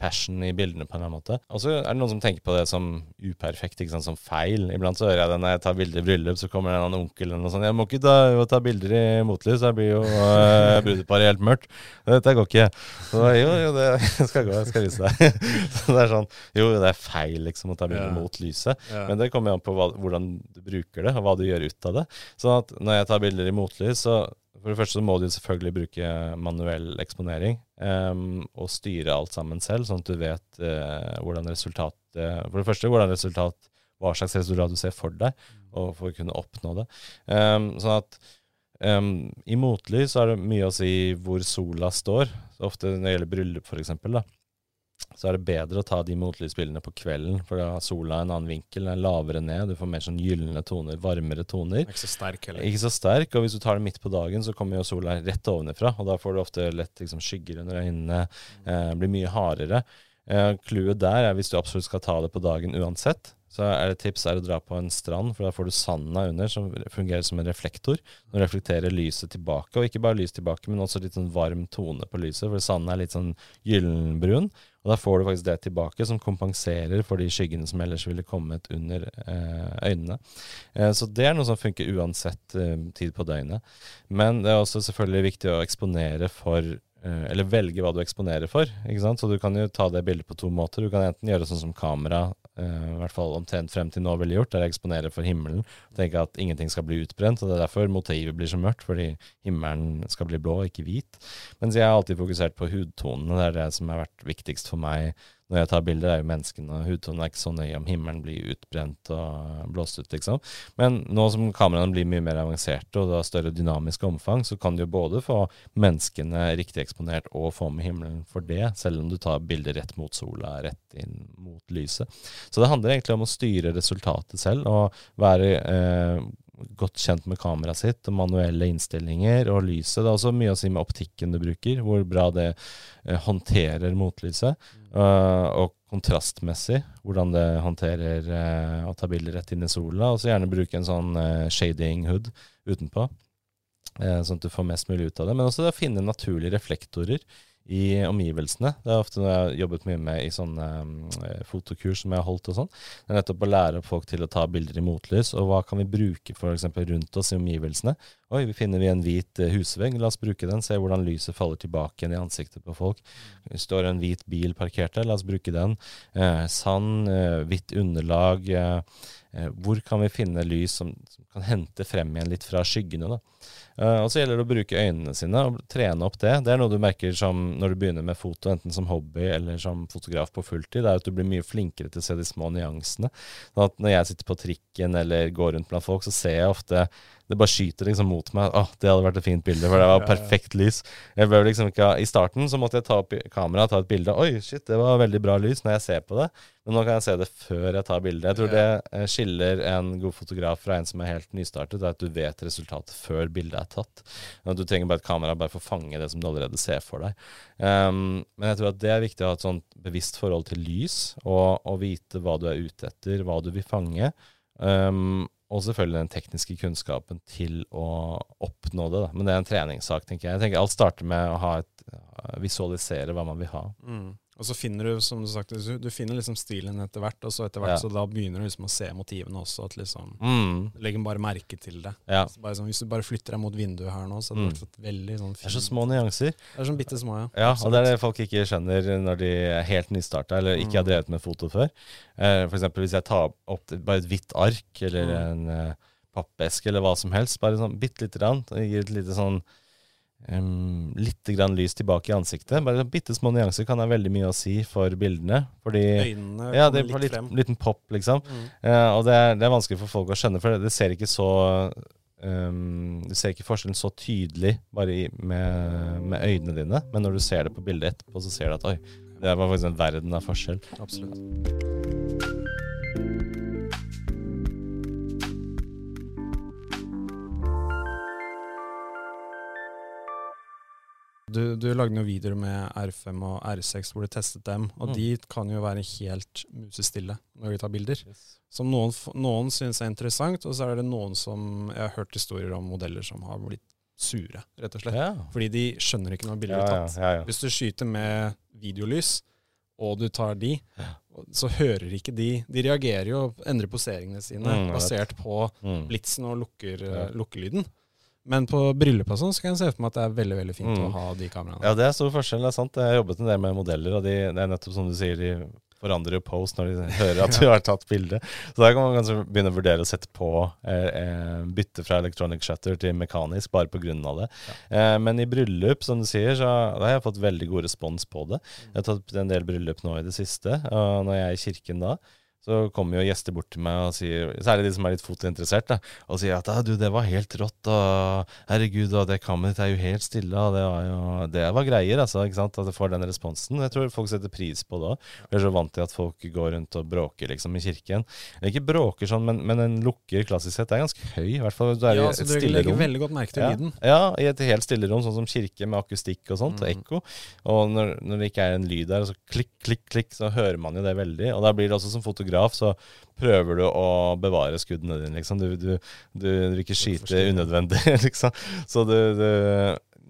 passion i bildene på en eller annen måte. Og så er det noen som tenker på det som uperfekt, ikke sant, som feil. Iblant så hører jeg det når jeg tar bilder i bryllup, så kommer det en annen onkel eller noe sånt. Jeg må ikke ta, ta bilder i motlys, jeg blir jo uh, brudeparet helt mørkt. Dette går ikke. Så jo, jo, det *laughs* skal gå, jeg skal vise deg. *laughs* så det er sånn, jo, det er feil liksom å ta bilder Ja. mot lyset. Men det kommer an på hva, hvordan du bruker det, og hva du gjør ut av det. Sånn at når jeg tar bilder i motlys, så for det første så må du selvfølgelig bruke manuell eksponering um, og styre alt sammen selv, sånn at du vet uh, hvordan resultat uh, For det første hvordan resultat, hva slags resultat du ser for deg, og for å kunne oppnå det. Um, sånn at um, i motlys så er det mye å si hvor sola står. Så ofte når det gjelder bryllup, da, så er det bedre å ta de motlysbildene på kvelden, for da har sola en annen vinkel, den er lavere ned, du får mer sånn gylne toner, varmere toner. Ikke så sterk heller. Ikke så sterk, og hvis du tar det midt på dagen, så kommer jo sola rett ovenifra, og da får du ofte lett liksom, skygger under øynene, eh, blir mye hardere. Eh, der er hvis du absolutt skal ta det på dagen uansett, så er det tips er å dra på en strand, for da får du sanda under, som fungerer som en reflektor. Den reflekterer lyset tilbake, og ikke bare lys tilbake, men også litt sånn varm tone på lyset, for sanden er litt sånn gyllenbrun. Og da får du faktisk det tilbake, som kompenserer for de skyggene som ellers ville kommet under eh, øynene. Eh, så det er noe som funker uansett eh, tid på døgnet. Men det er også selvfølgelig viktig å eksponere for eh, Eller velge hva du eksponerer for. Så du kan jo ta det bildet på to måter. Du kan enten gjøre sånn som kamera, i hvert fall omtrent frem til nå ville gjort, der jeg eksponerer for himmelen. Tenker at ingenting skal bli utbrent. og Det er derfor motivet blir så mørkt, fordi himmelen skal bli blå, ikke hvit. Mens jeg har alltid fokusert på hudtonene. Det er det som har vært viktigst for meg når jeg tar bilder, er jo menneskene. og Hudtonen er ikke så nøye om himmelen blir utbrent og blåst ut, liksom. Men nå som kameraene blir mye mer avanserte, og det har større dynamisk omfang, så kan du jo både få menneskene riktig eksponert og få med himmelen for det, selv om du tar bilder rett mot sola, rett inn mot lyset. Så det handler egentlig om å styre resultatet selv, og være eh, godt kjent med kameraet sitt, og manuelle innstillinger og lyset. Det er også mye å si med optikken du bruker, hvor bra det eh, håndterer motlyset. Eh, og kontrastmessig, hvordan det håndterer uh, å ta bilder rett inn i sola. Og så gjerne bruke en sånn uh, shading hood utenpå, sånn at du får mest mulig ut av det. Men også det å finne naturlige reflektorer i omgivelsene. Det er ofte noe jeg har jobbet mye med i sånne um, fotokurs som jeg har holdt og sånn. Det er nettopp å lære folk til å ta bilder i motlys, og hva kan vi bruke eksempel rundt oss i omgivelsene. Oi, finner vi en hvit eh, husvegg, la oss bruke den, se hvordan lyset faller tilbake igjen i ansiktet på folk. Står en hvit bil parkert der, la oss bruke den. Eh, sand, eh, hvitt underlag. Eh, eh, hvor kan vi finne lys som, som kan hente frem igjen litt fra skyggene. Eh, og så gjelder det å bruke øynene sine og trene opp det. Det er noe du merker som når du begynner med foto, enten som hobby eller som fotograf på fulltid, det er at du blir mye flinkere til å se de små nyansene. Sånn at når jeg sitter på trikken eller går rundt blant folk, så ser jeg ofte det bare skyter liksom mot meg. Åh, det hadde vært et fint bilde, for det var perfekt lys. Jeg bør liksom ikke I starten så måtte jeg ta opp kameraet ta et bilde. Oi, shit, det var veldig bra lys når jeg ser på det. Men nå kan jeg se det før jeg tar bildet. Jeg tror det eh, skiller en god fotograf fra en som er helt nystartet, er at du vet resultatet før bildet er tatt. At du trenger bare et kamera bare for å fange det som du allerede ser for deg. Um, men jeg tror at det er viktig å ha et sånt bevisst forhold til lys, og, og vite hva du er ute etter, hva du vil fange. Um, og selvfølgelig den tekniske kunnskapen til å oppnå det. Da. Men det er en treningssak, tenker jeg. Jeg tenker Alt starter med å et, visualisere hva man vil ha. Mm. Og så finner du, som du sagt, du, finner liksom stilen etter hvert, og så etter hvert Ja. så da begynner du liksom å se motivene også. At liksom, Mm, legger bare merke til det. ja. Sånn, hvis du bare flytter deg mot vinduet her nå, så hadde det Mm. vært veldig sånn fint. Det er så små nyanser. Det er sånn bitte små, ja. Ja, og det er det folk ikke skjønner når de er helt nystarta eller ikke har Mm. drevet med foto før. Eh, eksempel hvis jeg tar opp bare et hvitt ark eller Mm. en eh, pappeske eller hva som helst. Bare sånn bitte lite grann. Gir et lite sånn um, Litt grann lys tilbake i ansiktet. Bare bitte små nyanser kan ha veldig mye å si for bildene. Fordi Øynene ja, det litt litt, frem. liten pop, liksom. Mm. Uh, og det er, det er vanskelig for folk å skjønne, for det, det ser ikke så um, Du ser ikke forskjellen så tydelig bare i, med, med øynene dine, men når du ser det på bildet etterpå, så ser du at oi, det var faktisk en verden av forskjell. Absolutt. Du, du lagde noen videoer med R5 og R6 hvor du testet dem, og Mm. de kan jo være helt musestille når de tar bilder. Som noen, noen syns er interessant, og så er det noen som Jeg har hørt historier om modeller som har blitt sure, rett og slett. Ja. Fordi de skjønner ikke når bilder er ja, tatt. ja. Hvis du skyter med videolys, og du tar de, så hører ikke de De reagerer jo og endrer poseringene sine Mm, basert på Mm. blitsen og lukker, lukkelyden. Men på bryllup og sånn så kan jeg se for meg at det er veldig veldig fint Mm. å ha de kameraene. Ja, det er stor forskjell. Det er sant. Jeg har jobbet en del med modeller, og de, det er nettopp som du sier, de forandrer jo pose når de hører at *laughs* du har tatt bilde. Så da kan man kanskje begynne å vurdere å sette på eh, eh, bytte fra electronic shutter til mekanisk, bare på grunn av det. Eh, men i bryllup, som du sier, så da har jeg fått veldig god respons på det. Jeg har tatt en del bryllup nå i det siste, og når jeg er i kirken da, så kommer jo gjester bort til meg og sier, særlig de som er litt fotointeressert, da, og sier at «Ah, du, det var helt rått, og herregud, og det kammeret ditt er jo helt stille, og det var jo Det var greier, altså, ikke sant, at du får den responsen. Jeg tror folk setter pris på det òg. Vi er så vant til at folk går rundt og bråker, liksom, i kirken. Eller ikke bråker sånn, men, men en lukker klassisk sett er ganske høy, i hvert fall du er Ja, i så et du legger veldig godt merke til Ja, lyden. ja, i et helt stille rom, sånn som kirke med akustikk og sånt, og Mm. ekko. Og når, når det ikke er en lyd der, og så klikk, klikk, klikk, så hører man jo det veldig. Og da blir det også som fotograf, så prøver du å bevare skuddene dine, liksom. Du, du, du vil ikke skyte unødvendig, *laughs* liksom. Så du, du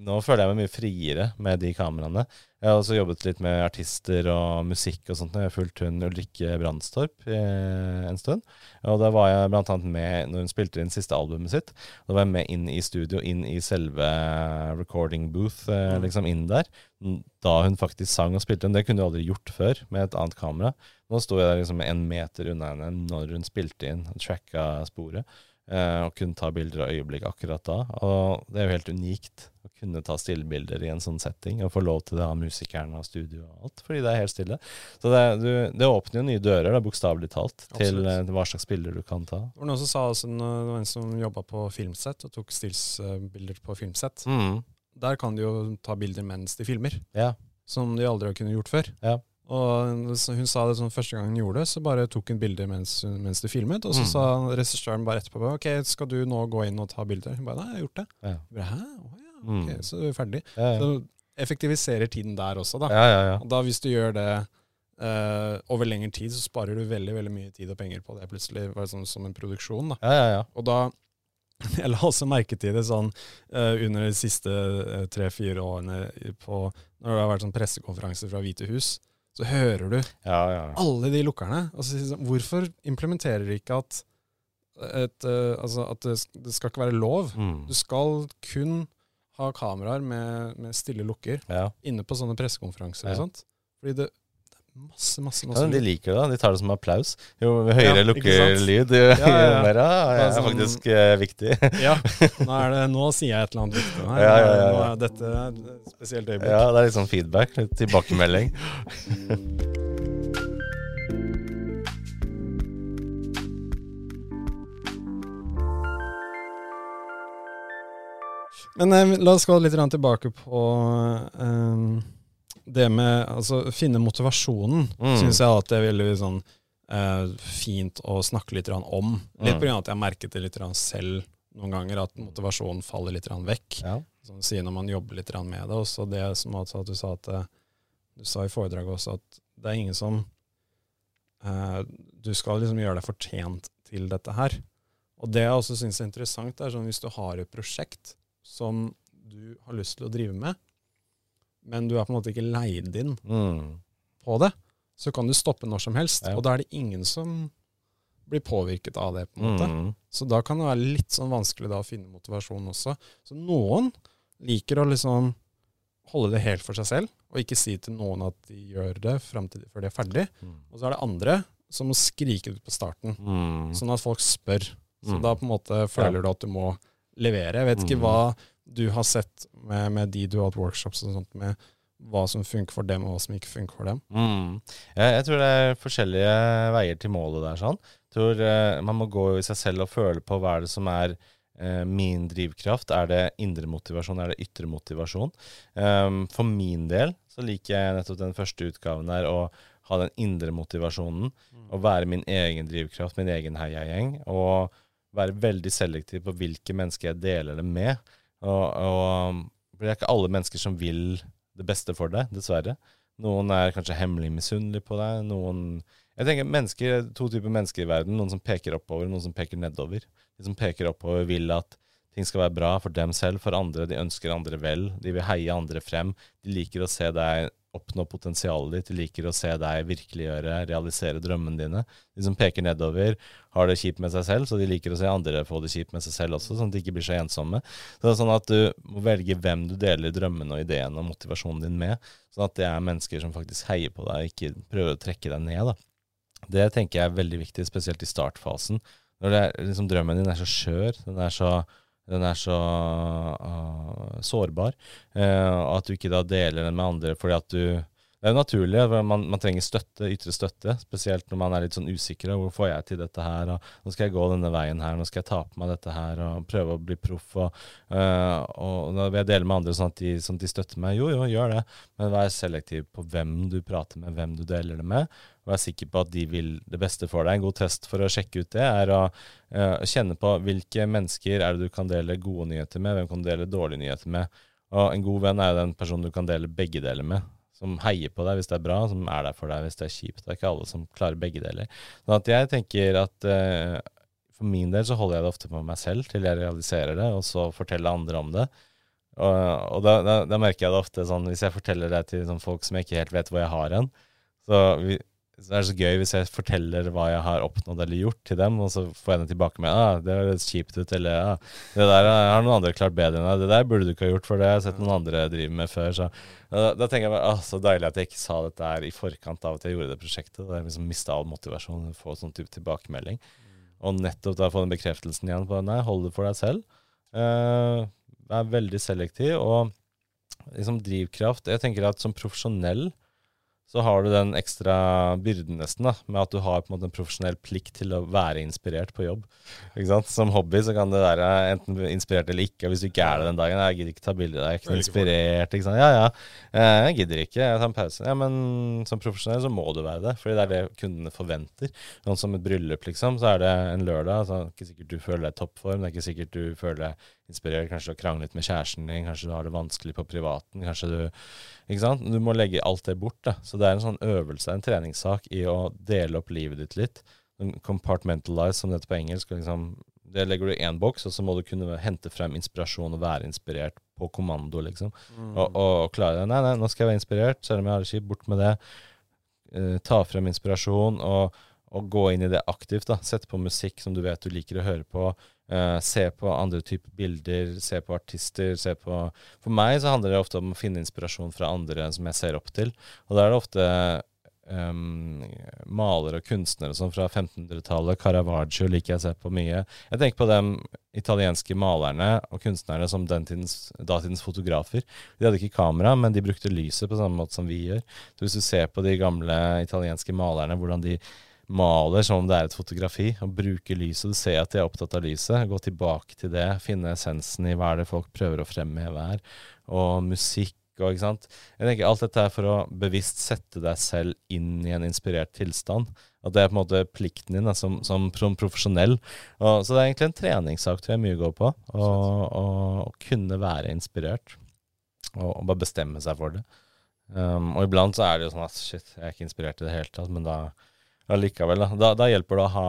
Nå føler jeg meg mye friere med de kameraene. Jeg har også jobbet litt med artister og musikk og sånt. Jeg har fulgt hun Ulrikke Brandstorp eh, en stund. Og da var jeg blant annet med når hun spilte inn siste albumet sitt. Da var jeg med inn i studio, inn i selve recording booth, eh, Mm. liksom inn der. Da hun faktisk sang og spilte. Det kunne du aldri gjort før med et annet kamera. Nå sto jeg der liksom en meter unna henne når hun spilte inn, og tracka sporet. Eh, og kunne ta bilder av øyeblikk akkurat da. Og det er jo helt unikt å kunne ta stillebilder i en sånn setting, og få lov til det av musikerne og studio og alt, fordi det er helt stille. Så det, du, det åpner jo nye dører, bokstavelig talt, til Absolutt. eh, hva slags bilder du kan ta. Det var noen som sa også, det var en som jobba på filmsett og tok stillsbilder på filmsett. Mm. Der kan de jo ta bilder mens de filmer, Ja. som de aldri har kunnet gjort før. Ja. Og hun sa det sånn første gang hun gjorde det, så bare tok hun bilder mens, mens de filmet. Og så Mm. sa regissøren bare etterpå ok, skal du nå gå inn og ta bilder. Hun bare nei, jeg har gjort det. Ja. Bare, Hæ? Oh, ja, Mm. så er ferdig. Ja, ja. Så effektiviserer tiden der også, da. ja, ja, ja. Og da hvis du gjør det Uh, over lengre tid, så sparer du veldig veldig mye tid og penger på det plutselig, sånn som en produksjon. da. ja, ja, ja. Og da *laughs* Jeg la også merke til det sånn uh, under de siste eh, tre-fire årene på, når det har vært sånn pressekonferanser fra Hvite hus, så hører du ja, ja. alle de lukkerne. Og så sier de sånn, Hvorfor implementerer de ikke at, et, eh, altså at det, skal ikke være lov? Mm. Du skal kun ha kameraer med, med stille lukker ja. inne på sånne pressekonferanser. Fordi det, er masse, masse, Ja, de liker det. De tar det som applaus. Jo høyere Ja, lukkelyd, jo, Ja, ja, ja. jo mer ja, Det er det er sånn- faktisk eh, viktig. Ja, *laughs* nå, det, nå sier jeg et eller annet viktig. Nei, Ja, ja, ja, Nå er dette et spesielt øyeblikk. Ja, det er litt sånn feedback. Litt tilbakemelding. Men eh, la oss gå litt tilbake på eh, det med altså finne motivasjonen. Mm. Syns jeg at det er veldig sånn eh, fint å snakke litt om. Litt Mm. på grunn av at jeg merket det litt selv noen ganger, at motivasjonen faller litt vekk. Ja. Sånn, sier når man jobber litt med det. Også det som altså at du sa at eh, du sa i foredraget også at det er ingen som eh, Du skal liksom gjøre deg fortjent til dette her. Og det jeg også syns er interessant, er sånn hvis du har et prosjekt som du har lyst til å drive med, men du er på en måte ikke leid inn Mm. på det, så kan du stoppe når som helst. Ja. Og da er det ingen som blir påvirket av det. på en måte. Mm. Så da kan det være litt sånn vanskelig da å finne motivasjon også. Så noen liker å liksom holde det helt for seg selv, og ikke si til noen at de gjør det frem til før de er ferdig. Mm. Og så er det andre som må skrike ut på starten, Mm. sånn at folk spør. Så Mm. da på en måte føler du at du må levere. Jeg vet ikke Mm. hva du har sett med, med de du har hatt workshops og sånt med, hva som funker for dem, og hva som ikke funker for dem. Mm. Jeg, jeg tror det er forskjellige veier til målet der. sånn. Jeg tror eh, Man må gå i seg selv og føle på hva er det som er eh, min drivkraft. Er det indre motivasjon, er det ytre motivasjon? Um, for min del så liker jeg nettopp den første utgaven der, å ha den indre motivasjonen. Å være min egen drivkraft, min egen heiagjeng. Og være veldig selektiv på hvilke mennesker jeg deler det med. Og, og for det er ikke alle mennesker som vil det beste for deg, dessverre. Noen er kanskje hemmelig misunnelige på deg. Noen Jeg tenker mennesker, To typer mennesker i verden. Noen som peker oppover, noen som peker nedover. De som peker oppover, vil at ting skal være bra for dem selv, for andre. De ønsker andre vel. De vil heie andre frem. De liker å se deg oppnå potensialet ditt. De liker å se deg virkeliggjøre, realisere drømmene dine. De som peker nedover, har det kjipt med seg selv, så de liker å se andre få det kjipt med seg selv også, sånn at de ikke blir så ensomme. Så det er sånn at du må velge hvem du deler drømmene og ideene og motivasjonen din med. Sånn at det er mennesker som faktisk heier på deg, ikke prøver å trekke deg ned. da. Det tenker jeg er veldig viktig, spesielt i startfasen. Når det er, liksom, drømmen din er så skjør, den er så, den er så uh, sårbar, uh, at du ikke da deler den med andre fordi at du det er jo naturlig. at Man, man trenger støtte, ytre støtte, spesielt når man er litt sånn usikker. Hvor får jeg til dette her? og Nå skal jeg gå denne veien her, nå skal jeg ta på meg dette her og prøve å bli proff. Og, øh, og da vil jeg dele med andre sånn at, de, sånn at de støtter meg. Jo, jo, gjør det, men vær selektiv på hvem du prater med, hvem du deler det med. Vær sikker på at de vil det beste for deg. En god test for å sjekke ut det er å uh, kjenne på hvilke mennesker er det du kan dele gode nyheter med, hvem kan du dele dårlige nyheter med. Og en god venn er jo den personen du kan dele begge deler med som heier på deg hvis det er bra, som er der for deg hvis det er kjipt. Det er ikke alle som klarer begge deler. Sånn at jeg tenker at uh, for min del så holder jeg det ofte på meg selv til jeg realiserer det, og så forteller andre om det. Og, og da, da, da, merker jeg det ofte sånn hvis jeg forteller det til sånn, folk som jeg ikke helt vet hvor jeg har hen, så, så er det så gøy hvis jeg forteller hva jeg har oppnådd eller gjort til dem, og så får jeg den tilbake med ah, 'Det høres kjipt ut', eller ah, 'Det der har noen andre klart bedre enn deg', 'Det der burde du ikke ha gjort, for det jeg har jeg sett noen andre drive med før'. Så da, da tenker jeg bare ah, så deilig at jeg ikke sa dette her i forkant av at jeg gjorde det prosjektet. Da jeg liksom mista all motivasjon å få sånn type tilbakemelding. Og nettopp da få den bekreftelsen igjen på nei, hold det for deg selv. Uh, vær veldig selektiv. Og liksom drivkraft Jeg tenker at som profesjonell så har du den ekstra byrden nesten da, med at du har på en måte en profesjonell plikt til å være inspirert på jobb. Ikke sant? Som hobby så kan det være enten inspirert eller ikke. Og hvis du ikke er det den dagen Jeg gidder ikke ta bilde, jeg er ikke inspirert. Ikke sant? Ja, ja. Jeg gidder ikke. Jeg tar en pause. Ja, men som profesjonell så må du være det. Fordi det er det kundene forventer. Sånn som et bryllup, liksom. Så er det en lørdag. Så er det ikke sikkert du føler deg i toppform. Det er ikke sikkert du føler deg inspirert. Kanskje du har kranglet med kjæresten din. Kanskje du har det vanskelig på privaten. Kanskje du Ikke sant. Du må legge alt det bort. Da. Så det er en sånn øvelse, en treningssak i å dele opp livet ditt litt. Compartmentalize, som det heter på engelsk. Liksom, det legger du i én boks, og så må du kunne hente frem inspirasjon og være inspirert på kommando, liksom. Mm. Og, og, og klare det. Nei, nei, nå skal jeg være inspirert, selv om jeg har det kjipt. Bort med det. Uh, ta frem inspirasjon, og, og, gå inn i det aktivt. da. Sette på musikk som du vet du liker å høre på. Uh, se på andre typer bilder, se på artister. se på... For meg så handler det ofte om å finne inspirasjon fra andre som jeg ser opp til. Og da er det ofte um, malere og kunstnere sånn fra 1500-tallet. Caravaggio liker jeg å se på mye. Jeg tenker på de italienske malerne og kunstnerne som den tidens, datidens fotografer. De hadde ikke kamera, men de brukte lyset på samme måte som vi gjør. Så hvis du ser på de gamle italienske malerne, hvordan de maler som om det er et fotografi, og bruker lyset. Du ser at de er opptatt av lyset. Gå tilbake til det, finne essensen i hva er det folk prøver å fremheve her. Og musikk og ikke sant. Jeg tenker Alt dette er for å bevisst sette deg selv inn i en inspirert tilstand. At det er på en måte plikten din da, som, som, som, profesjonell. Og, så det er egentlig en treningssak tror jeg mye går på. Å kunne være inspirert. Og, og, bare bestemme seg for det. Um, og iblant så er det jo sånn at shit, jeg er ikke inspirert i det hele tatt, men da allikevel, da. da. Da hjelper det å ha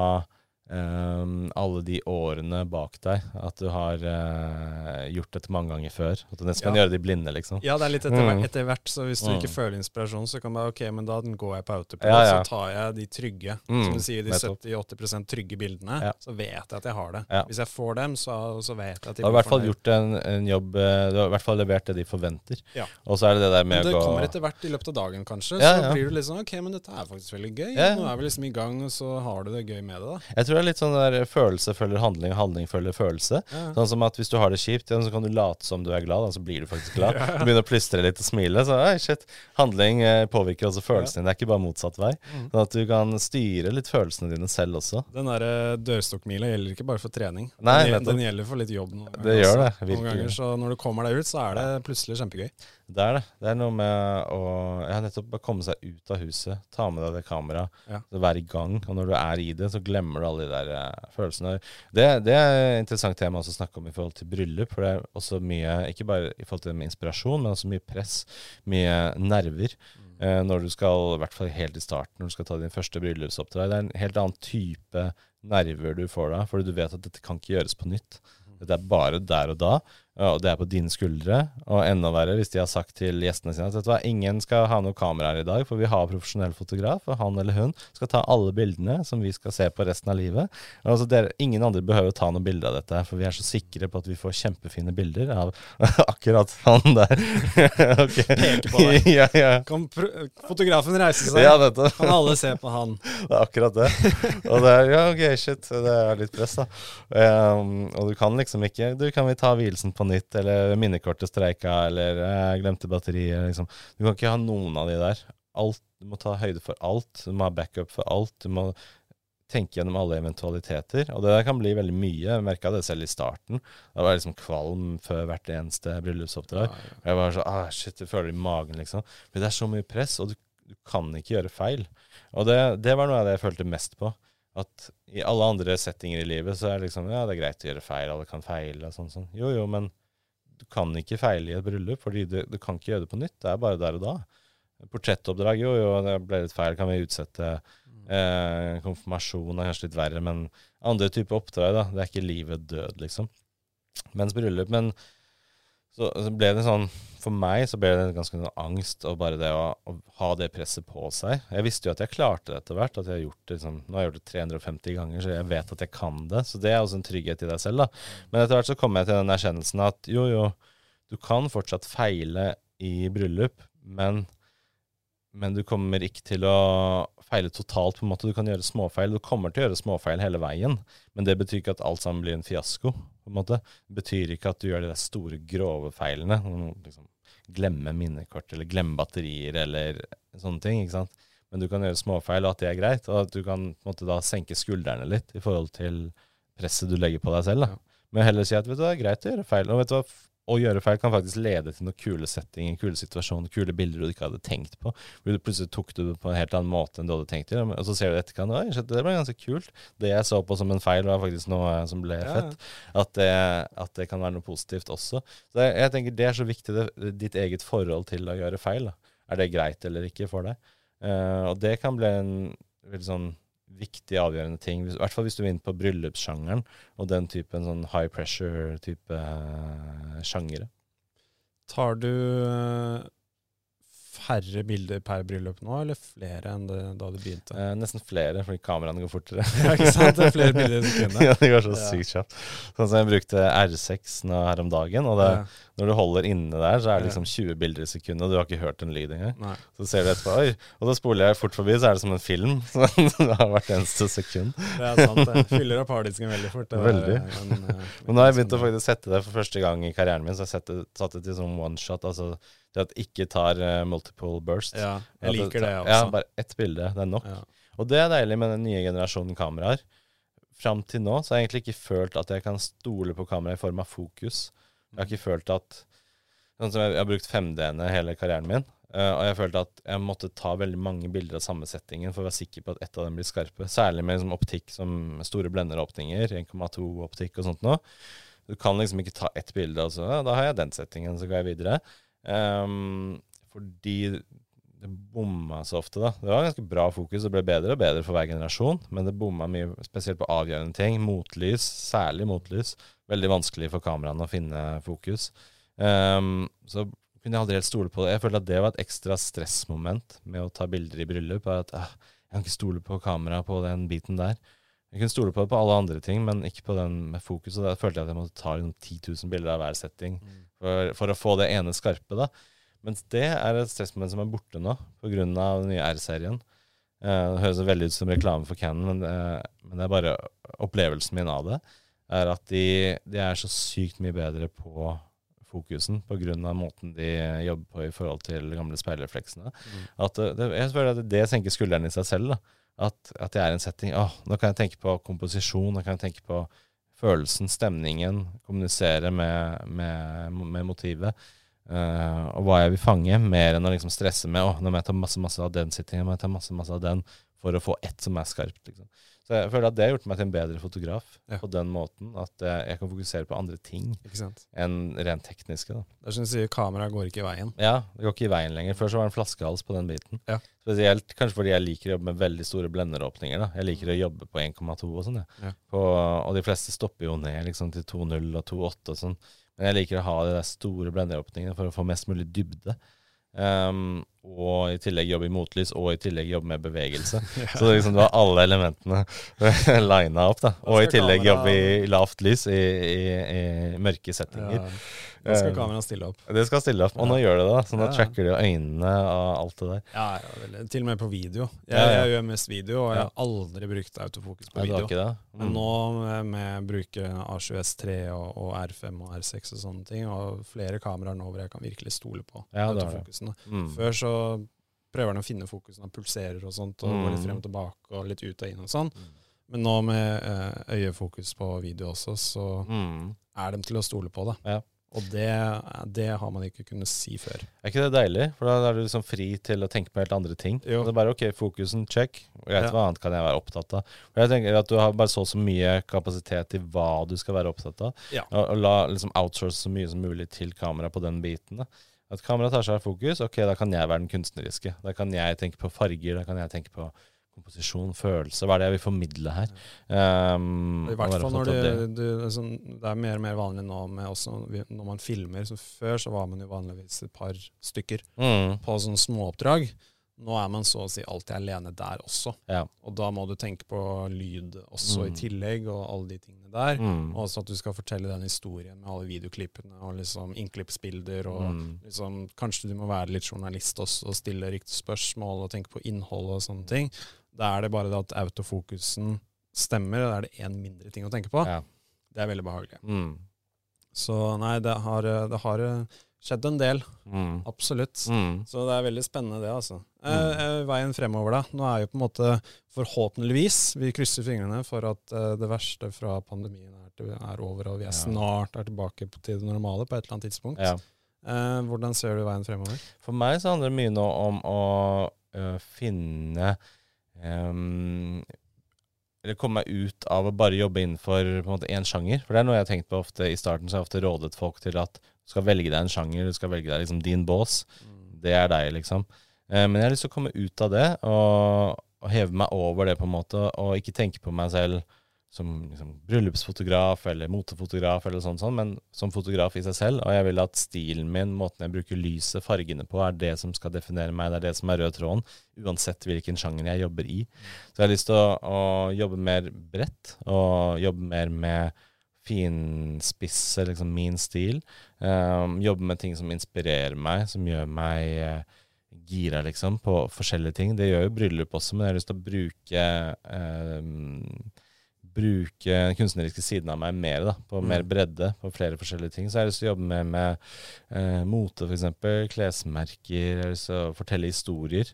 um, alle de årene bak deg. At du har uh, gjort dette mange ganger før. At du nesten kan gjøre det i blinde, liksom. Ja, det er litt etter, Mm. etter hvert, så hvis du Mm. ikke føler inspirasjon, så kan du ok, men da går jeg på autopilot, Ja, ja. så tar jeg de trygge, Mm, som du sier, de nettopp. 70-80 trygge bildene, Ja. så vet jeg at jeg har det. Ja. Hvis jeg får dem, så, så vet jeg at Du har i hvert fall gjort en, en jobb eh, Du har i hvert fall levert det de forventer. Ja. Og så er det det der med det å gå Det kommer etter hvert i løpet av dagen, kanskje. Ja, så ja. blir du litt sånn Ok, men dette er faktisk veldig gøy. Ja. Nå er vi liksom i gang, og så har du det gøy med det, da. Jeg tror det litt sånn der følelse følger handling, handling følger følelse. Ja. Sånn som at hvis du har det kjipt, ja, så kan du late som du er glad, da, så blir du faktisk glad. *laughs* Du begynner å plystre litt og smile. Så oi, shit. Handling eh, påvirker også følelsene dine. Det er ikke bare motsatt vei. Mm. Sånn at du kan styre litt følelsene dine selv også. Den der eh, dørstokkmila gjelder ikke bare for trening. Nei, den, den gjelder for litt jobb. Noen Det gjør det, Noen virkelig. ganger, så når du kommer deg ut, så er det plutselig kjempegøy. Det er det. Det er noe med å ja, nettopp komme seg ut av huset, ta med deg det kameraet, Ja. være i gang. Og når du er i det, så glemmer du alle de der eh, følelsene. Det, det er et interessant tema også å snakke om i forhold til bryllup. For det er også mye, ikke bare i forhold til det med inspirasjon, men også mye press, mye nerver. Eh, når du skal, i hvert fall helt i starten, når du skal ta din første bryllupsoppdrag. Det er en helt annen type nerver du får da, fordi du vet at dette kan ikke gjøres på nytt. Dette er bare der og da, og det er på dine skuldre. Og enda verre hvis de har sagt til gjestene sine at hva, ingen skal ha noe kamera her i dag, for vi har profesjonell fotograf, og han eller hun skal ta alle bildene som vi skal se på resten av livet. Altså dere, ingen andre behøver å ta noe bilde av dette, for vi er så sikre på at vi får kjempefine bilder av *laughs* akkurat han der. *laughs* Ok. Peker på deg. *laughs* ja, ja. Kan fotografen reise seg? ja. Kan alle se på han? Det er akkurat det. Og det er ja, ok, shit. Det er litt press, da. Um, og du kan liksom ikke Du, kan vi ta vielsen på nytt, eller minnekortet streika, eller jeg glemte batteriet, liksom. Du kan ikke ha noen av de der. Alt, du må ta høyde for alt. Du må ha backup for alt. Du må tenke gjennom alle eventualiteter. Og det der kan bli veldig mye. Jeg merka det selv i starten. Da var jeg liksom kvalm før hvert eneste bryllupsoppdrag. Ja, ja. Jeg var så, ah, shit, jeg føler det i magen, liksom. For det er så mye press, og du, du kan ikke gjøre feil. Og det, det var noe av det jeg følte mest på. At i alle andre settinger i livet så er det liksom Ja, det er greit å gjøre feil, alle kan feile og sånn. sånn. Jo, jo, men du kan ikke feile i et bryllup, fordi du, du kan ikke gjøre det på nytt. Det er bare der og da. Portrettoppdrag, jo, jo, det ble litt feil, kan vi utsette. Eh, konfirmasjon er kanskje litt verre, men andre typer oppdrag, da. Det er ikke livet død, liksom. Mens bryllup Men så, så ble det sånn For meg så ble det ganske noe angst og bare det å, å ha det presset på seg. Jeg visste jo at jeg klarte det etter hvert. At jeg har gjort det liksom, Nå har jeg gjort det 350 ganger, så jeg vet at jeg kan det. Så det er også en trygghet i deg selv, da. Men etter hvert så kom jeg til den erkjennelsen at jo, jo, du kan fortsatt feile i bryllup, men men du kommer ikke til å feile totalt. på en måte. Du kan gjøre småfeil. Du kommer til å gjøre småfeil hele veien, men det betyr ikke at alt sammen blir en fiasko. på en måte. Det betyr ikke at du gjør de store, grove feilene. Liksom, glemme minnekort eller glemme batterier eller sånne ting. ikke sant? Men du kan gjøre småfeil, og at det er greit. Og at du kan på en måte da senke skuldrene litt i forhold til presset du legger på deg selv. da. Men heller si at vet du, det er greit å gjøre feil. Og vet du hva, å gjøre feil kan faktisk lede til noen kule settinger, kule situasjoner, kule bilder du ikke hadde tenkt på. Hvor du plutselig tok det på en helt annen måte enn du hadde tenkt til. Og så ser du etterkant Oi, det ble ganske kult. Det jeg så på som en feil, var faktisk noe som ble Ja, fett. At det, at det kan være noe positivt også. Så jeg, jeg tenker det er så viktig, det, ditt eget forhold til å gjøre feil. Da. Er det greit eller ikke for deg? Uh, og det kan bli en veldig sånn viktig, avgjørende ting. I hvert fall hvis du vil inn på bryllupssjangeren og den typen sånn high pressure-type uh, sjangere. Tar du eh, færre bilder per bryllup nå, eller flere enn det, da du begynte? Eh, nesten flere, fordi kameraene går fortere. *laughs* Ja, ikke sant? Det er flere bilder i *laughs* sekundet. ja, det går så Ja. sykt kjapt. Sånn som jeg brukte R6 nå her om dagen, og det, Ja. når du holder inne der, så er det liksom 20 bilder i sekundet, og du har ikke hørt en lyd engang. Nei. Så ser du etterpå, oi, og da spoler jeg fort forbi, så er det som en film. *laughs* Det har hvert eneste sekund. Det er sant, det. Fyller opp harddisken veldig fort. Det Veldig. eh, en, eh, Men nå har jeg begynt å faktisk sette det for første gang i karrieren min, så jeg satt det til sånn one shot, altså det at det ikke tar eh, multiple bursts. Ja, jeg liker det, også. Ja, bare ett bilde, det er nok. Ja. Og det er deilig med den nye generasjonen kameraer. Fram til nå så har jeg egentlig ikke følt at jeg kan stole på kameraet i form av fokus. Jeg har ikke følt at Sånn som jeg, jeg har brukt 5D-ene hele karrieren min, Uh, og jeg følte at jeg måtte ta veldig mange bilder av samme settingen for å være sikker på at ett av dem blir skarpe. Særlig med liksom, optikk som store blenderåpninger, 1,2-optikk og sånt noe. Du kan liksom ikke ta ett bilde, og så ja, da har jeg den settingen, så går jeg videre. Ehm, fordi det bomma så ofte, da. Det var ganske bra fokus, det ble bedre og bedre for hver generasjon, men det bomma mye, spesielt på avgjørende ting. Motlys, særlig motlys. Veldig vanskelig for kameraene å finne fokus. Um, så kunne jeg aldri helt stole på det. Jeg følte at det var et ekstra stressmoment med å ta bilder i bryllup. At ah, jeg kan ikke stole på kamera på den biten der. Jeg kunne stole på det på alle andre ting, men ikke på den med fokus. Og da følte jeg at jeg måtte ta liksom 10 000 bilder av hver setting for, for å få det ene skarpe. da. Mens det er et stressmoment som er borte nå pga. den nye R-serien. det høres veldig ut som reklame for Cannon, men, det- men det er bare opplevelsen min av det. Er at de, de er så sykt mye bedre på fokusen pga. måten de jobber på i forhold til de gamle speilrefleksene. At det, det, jeg føler at det senker skulderen i seg selv. da. At, at jeg er i en setting Åh, nå kan jeg tenke på komposisjon, nå kan jeg tenke på følelsen, stemningen, kommunisere med, med, med motivet. Uh, og hva jeg vil fange, mer enn å liksom stresse med Åh, nå må jeg ta masse masse av den sittingen, nå må jeg ta masse masse av den, for å få ett som er skarpt. liksom. Så jeg føler at det har gjort meg til en bedre fotograf Ja. på den måten. At jeg, kan fokusere på andre ting enn rent tekniske. da. Det er som du sier, kameraet går ikke i veien. Ja, det går ikke i veien lenger. Før så var det en flaskehals på den biten. Ja. Spesielt kanskje fordi jeg liker å jobbe med veldig store blenderåpninger. da. Jeg liker å jobbe på 1,2 og sånn. Ja. På, og de fleste stopper jo ned liksom til 2,0 og 2,8 og sånn. Men jeg liker å ha de der store blenderåpningene for å få mest mulig dybde. Ehm, og i tillegg jobbe i motlys, og i tillegg jobbe med bevegelse. *laughs* Så det liksom, du har alle elementene *laughs* lina opp. da. Og i tillegg kamera- jobbe i lavt lys i, i, i mørke settinger. Ja, da skal Eh, kameraet stille opp. Det skal stille opp, og nå gjør det det. da. Så nå Ja. tracker de øynene og alt det der. Ja, ja. Til og med på video. Jeg, Ja, ja. jeg gjør mest video, og jeg har aldri brukt autofokus på video. ikke det? Men Mm. nå med, å bruke A7S3 og, og R5 og R6 og sånne ting, og flere kameraer nå hvor jeg kan virkelig stole på Ja, det autofokusen. Mm. Før så prøver den å finne fokusen av pulserer og sånt, og går litt Mm. frem og tilbake og litt ut og inn og sånn. Mm. Men nå med eh, øyefokus på video også, så Mm. er de til å stole på det. Ja. Og det, det har man ikke kunnet si før. Er ikke det deilig? For da er du liksom fri til å tenke på helt andre ting. Jo. Det er bare ok, fokusen, check. Greit, Ja. hva annet kan jeg være opptatt av? Og jeg tenker at du har bare så og så mye kapasitet i hva du skal være opptatt av. Ja. Og, og la liksom outsource så mye som mulig til kamera på den biten. da. At kamera tar seg av fokus, ok, da kan jeg være den kunstneriske. Da kan jeg tenke på farger, da kan jeg tenke på komposisjon, følelse. Hva er det jeg vil formidle her? Um, I hvert fall når du, du liksom, Det er mer og mer vanlig nå med også når man filmer. Så før så var man jo vanligvis et par stykker Mm, på sånne småoppdrag. Nå er man så å si alltid alene der også. ja. Og da må du tenke på lyd også Mm. i tillegg, og alle de tingene der. Mm, Og også at du skal fortelle den historien med alle videoklippene og liksom innklippsbilder. Og mm, liksom, kanskje du må være litt journalist også og stille riktige spørsmål og tenke på innhold og sånne ting. Da er det bare det at autofokusen stemmer, og da er det én mindre ting å tenke på. ja. Det er veldig behagelig. Mm, Så nei, det har, det har skjedd en del. mm, Absolutt. mm. Så det er veldig spennende, det, altså. Eh, Mm. eh, veien fremover, da. Nå er jo på en måte forhåpentligvis Vi krysser fingrene for at eh, det verste fra pandemien er, til, er over, og vi er Ja. snart er tilbake på, til det normale på et eller annet tidspunkt. Ja. Eh, hvordan ser du veien fremover? For meg så handler det mye nå om å øh, finne ehm, Eller komme meg ut av å bare jobbe innenfor på en måte én sjanger. For det er noe jeg har tenkt på ofte i starten, så har jeg ofte rådet folk til at du skal velge deg en sjanger, du skal velge deg liksom din bås. Det er deg, liksom. Eh, men jeg har lyst til å komme ut av det og, og heve meg over det, på en måte, og ikke tenke på meg selv som liksom, bryllupsfotograf eller motefotograf, eller sånn, sånn, men som fotograf i seg selv. Og jeg vil at stilen min, måten jeg bruker lyset, fargene på, er det som skal definere meg. Det er det som er rød tråden, uansett hvilken sjanger jeg jobber i. Så jeg har lyst til å, å jobbe mer bredt, og jobbe mer med finspisse liksom min stil. Um, jobbe med ting som inspirerer meg, som gjør meg eh, gira, liksom, på forskjellige ting. Det gjør jo bryllup også, men jeg har lyst til å bruke eh, Bruke den kunstneriske siden av meg mer, da, på Mm. mer bredde, på flere forskjellige ting. Så jeg har lyst til å jobbe mer med eh, mote, f.eks., klesmerker. Jeg har lyst til å fortelle historier.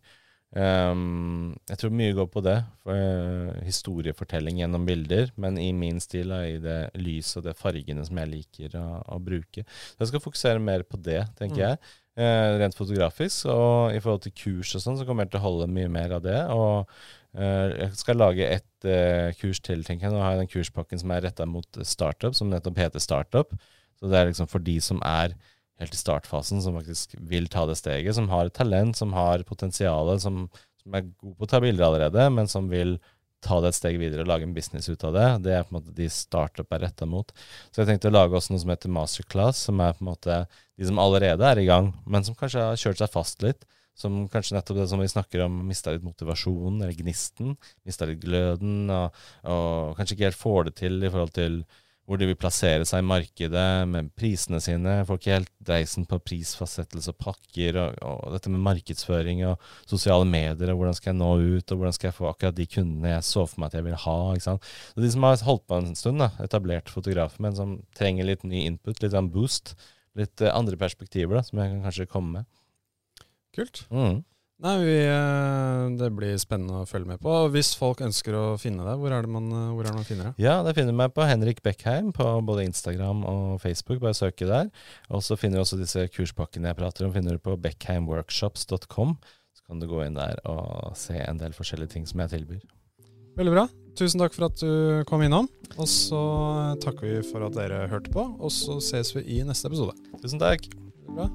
Um, jeg tror mye går på det. For, uh, historiefortelling gjennom bilder, men i min stil, da, i det lyset og det fargene som jeg liker å, å bruke. Så jeg skal fokusere mer på det, tenker Mm. jeg. Eh, rent fotografisk. Og i forhold til kurs og sånn, så kommer jeg til å holde mye mer av det. Og eh, jeg skal lage et eh, kurs til, tenker jeg. Nå har jeg den kurspakken som er retta mot startup, som nettopp heter Startup. Så det er liksom for de som er helt i startfasen, som faktisk vil ta det steget, som har talent, som har potensial, som, som er god på å ta bilder allerede, men som vil ta det et steg videre og lage en business ut av det. Det er på en måte de startup er retta mot. Så jeg tenkte å lage også noe som heter masterclass, som er på en måte de som allerede er i gang, men som kanskje har kjørt seg fast litt. Som kanskje nettopp det som vi snakker om, mista litt motivasjonen, eller gnisten. Mista litt gløden, og, og kanskje ikke helt får det til i forhold til hvor de vil plassere seg i markedet med prisene sine. Får ikke helt dreisen på prisfastsettelse og pakker, og, og, dette med markedsføring og sosiale medier, og hvordan skal jeg nå ut, og hvordan skal jeg få akkurat de kundene jeg så for meg at jeg vil ha. ikke sant? Så De som har holdt på en stund, da, etablerte fotografer, men som trenger litt ny input, litt av en boost, litt uh, andre perspektiver da, som jeg kan kanskje komme med. Kult. Mm. Nei, vi, eh, Det blir spennende å følge med på. Hvis folk ønsker å finne deg, hvor er det man, eh, er det man finner deg? Ja, det finner meg på Henrik Beckheim på både Instagram og Facebook. Bare søke der. Og så finner du også disse kurspakkene jeg prater om, finner du på beckheimworkshops.com. Så kan du gå inn der og se en del forskjellige ting som jeg tilbyr. Veldig bra. Tusen takk for at du kom innom. Og så takker vi for at dere hørte på, og så ses vi i neste episode. Tusen takk. Bra.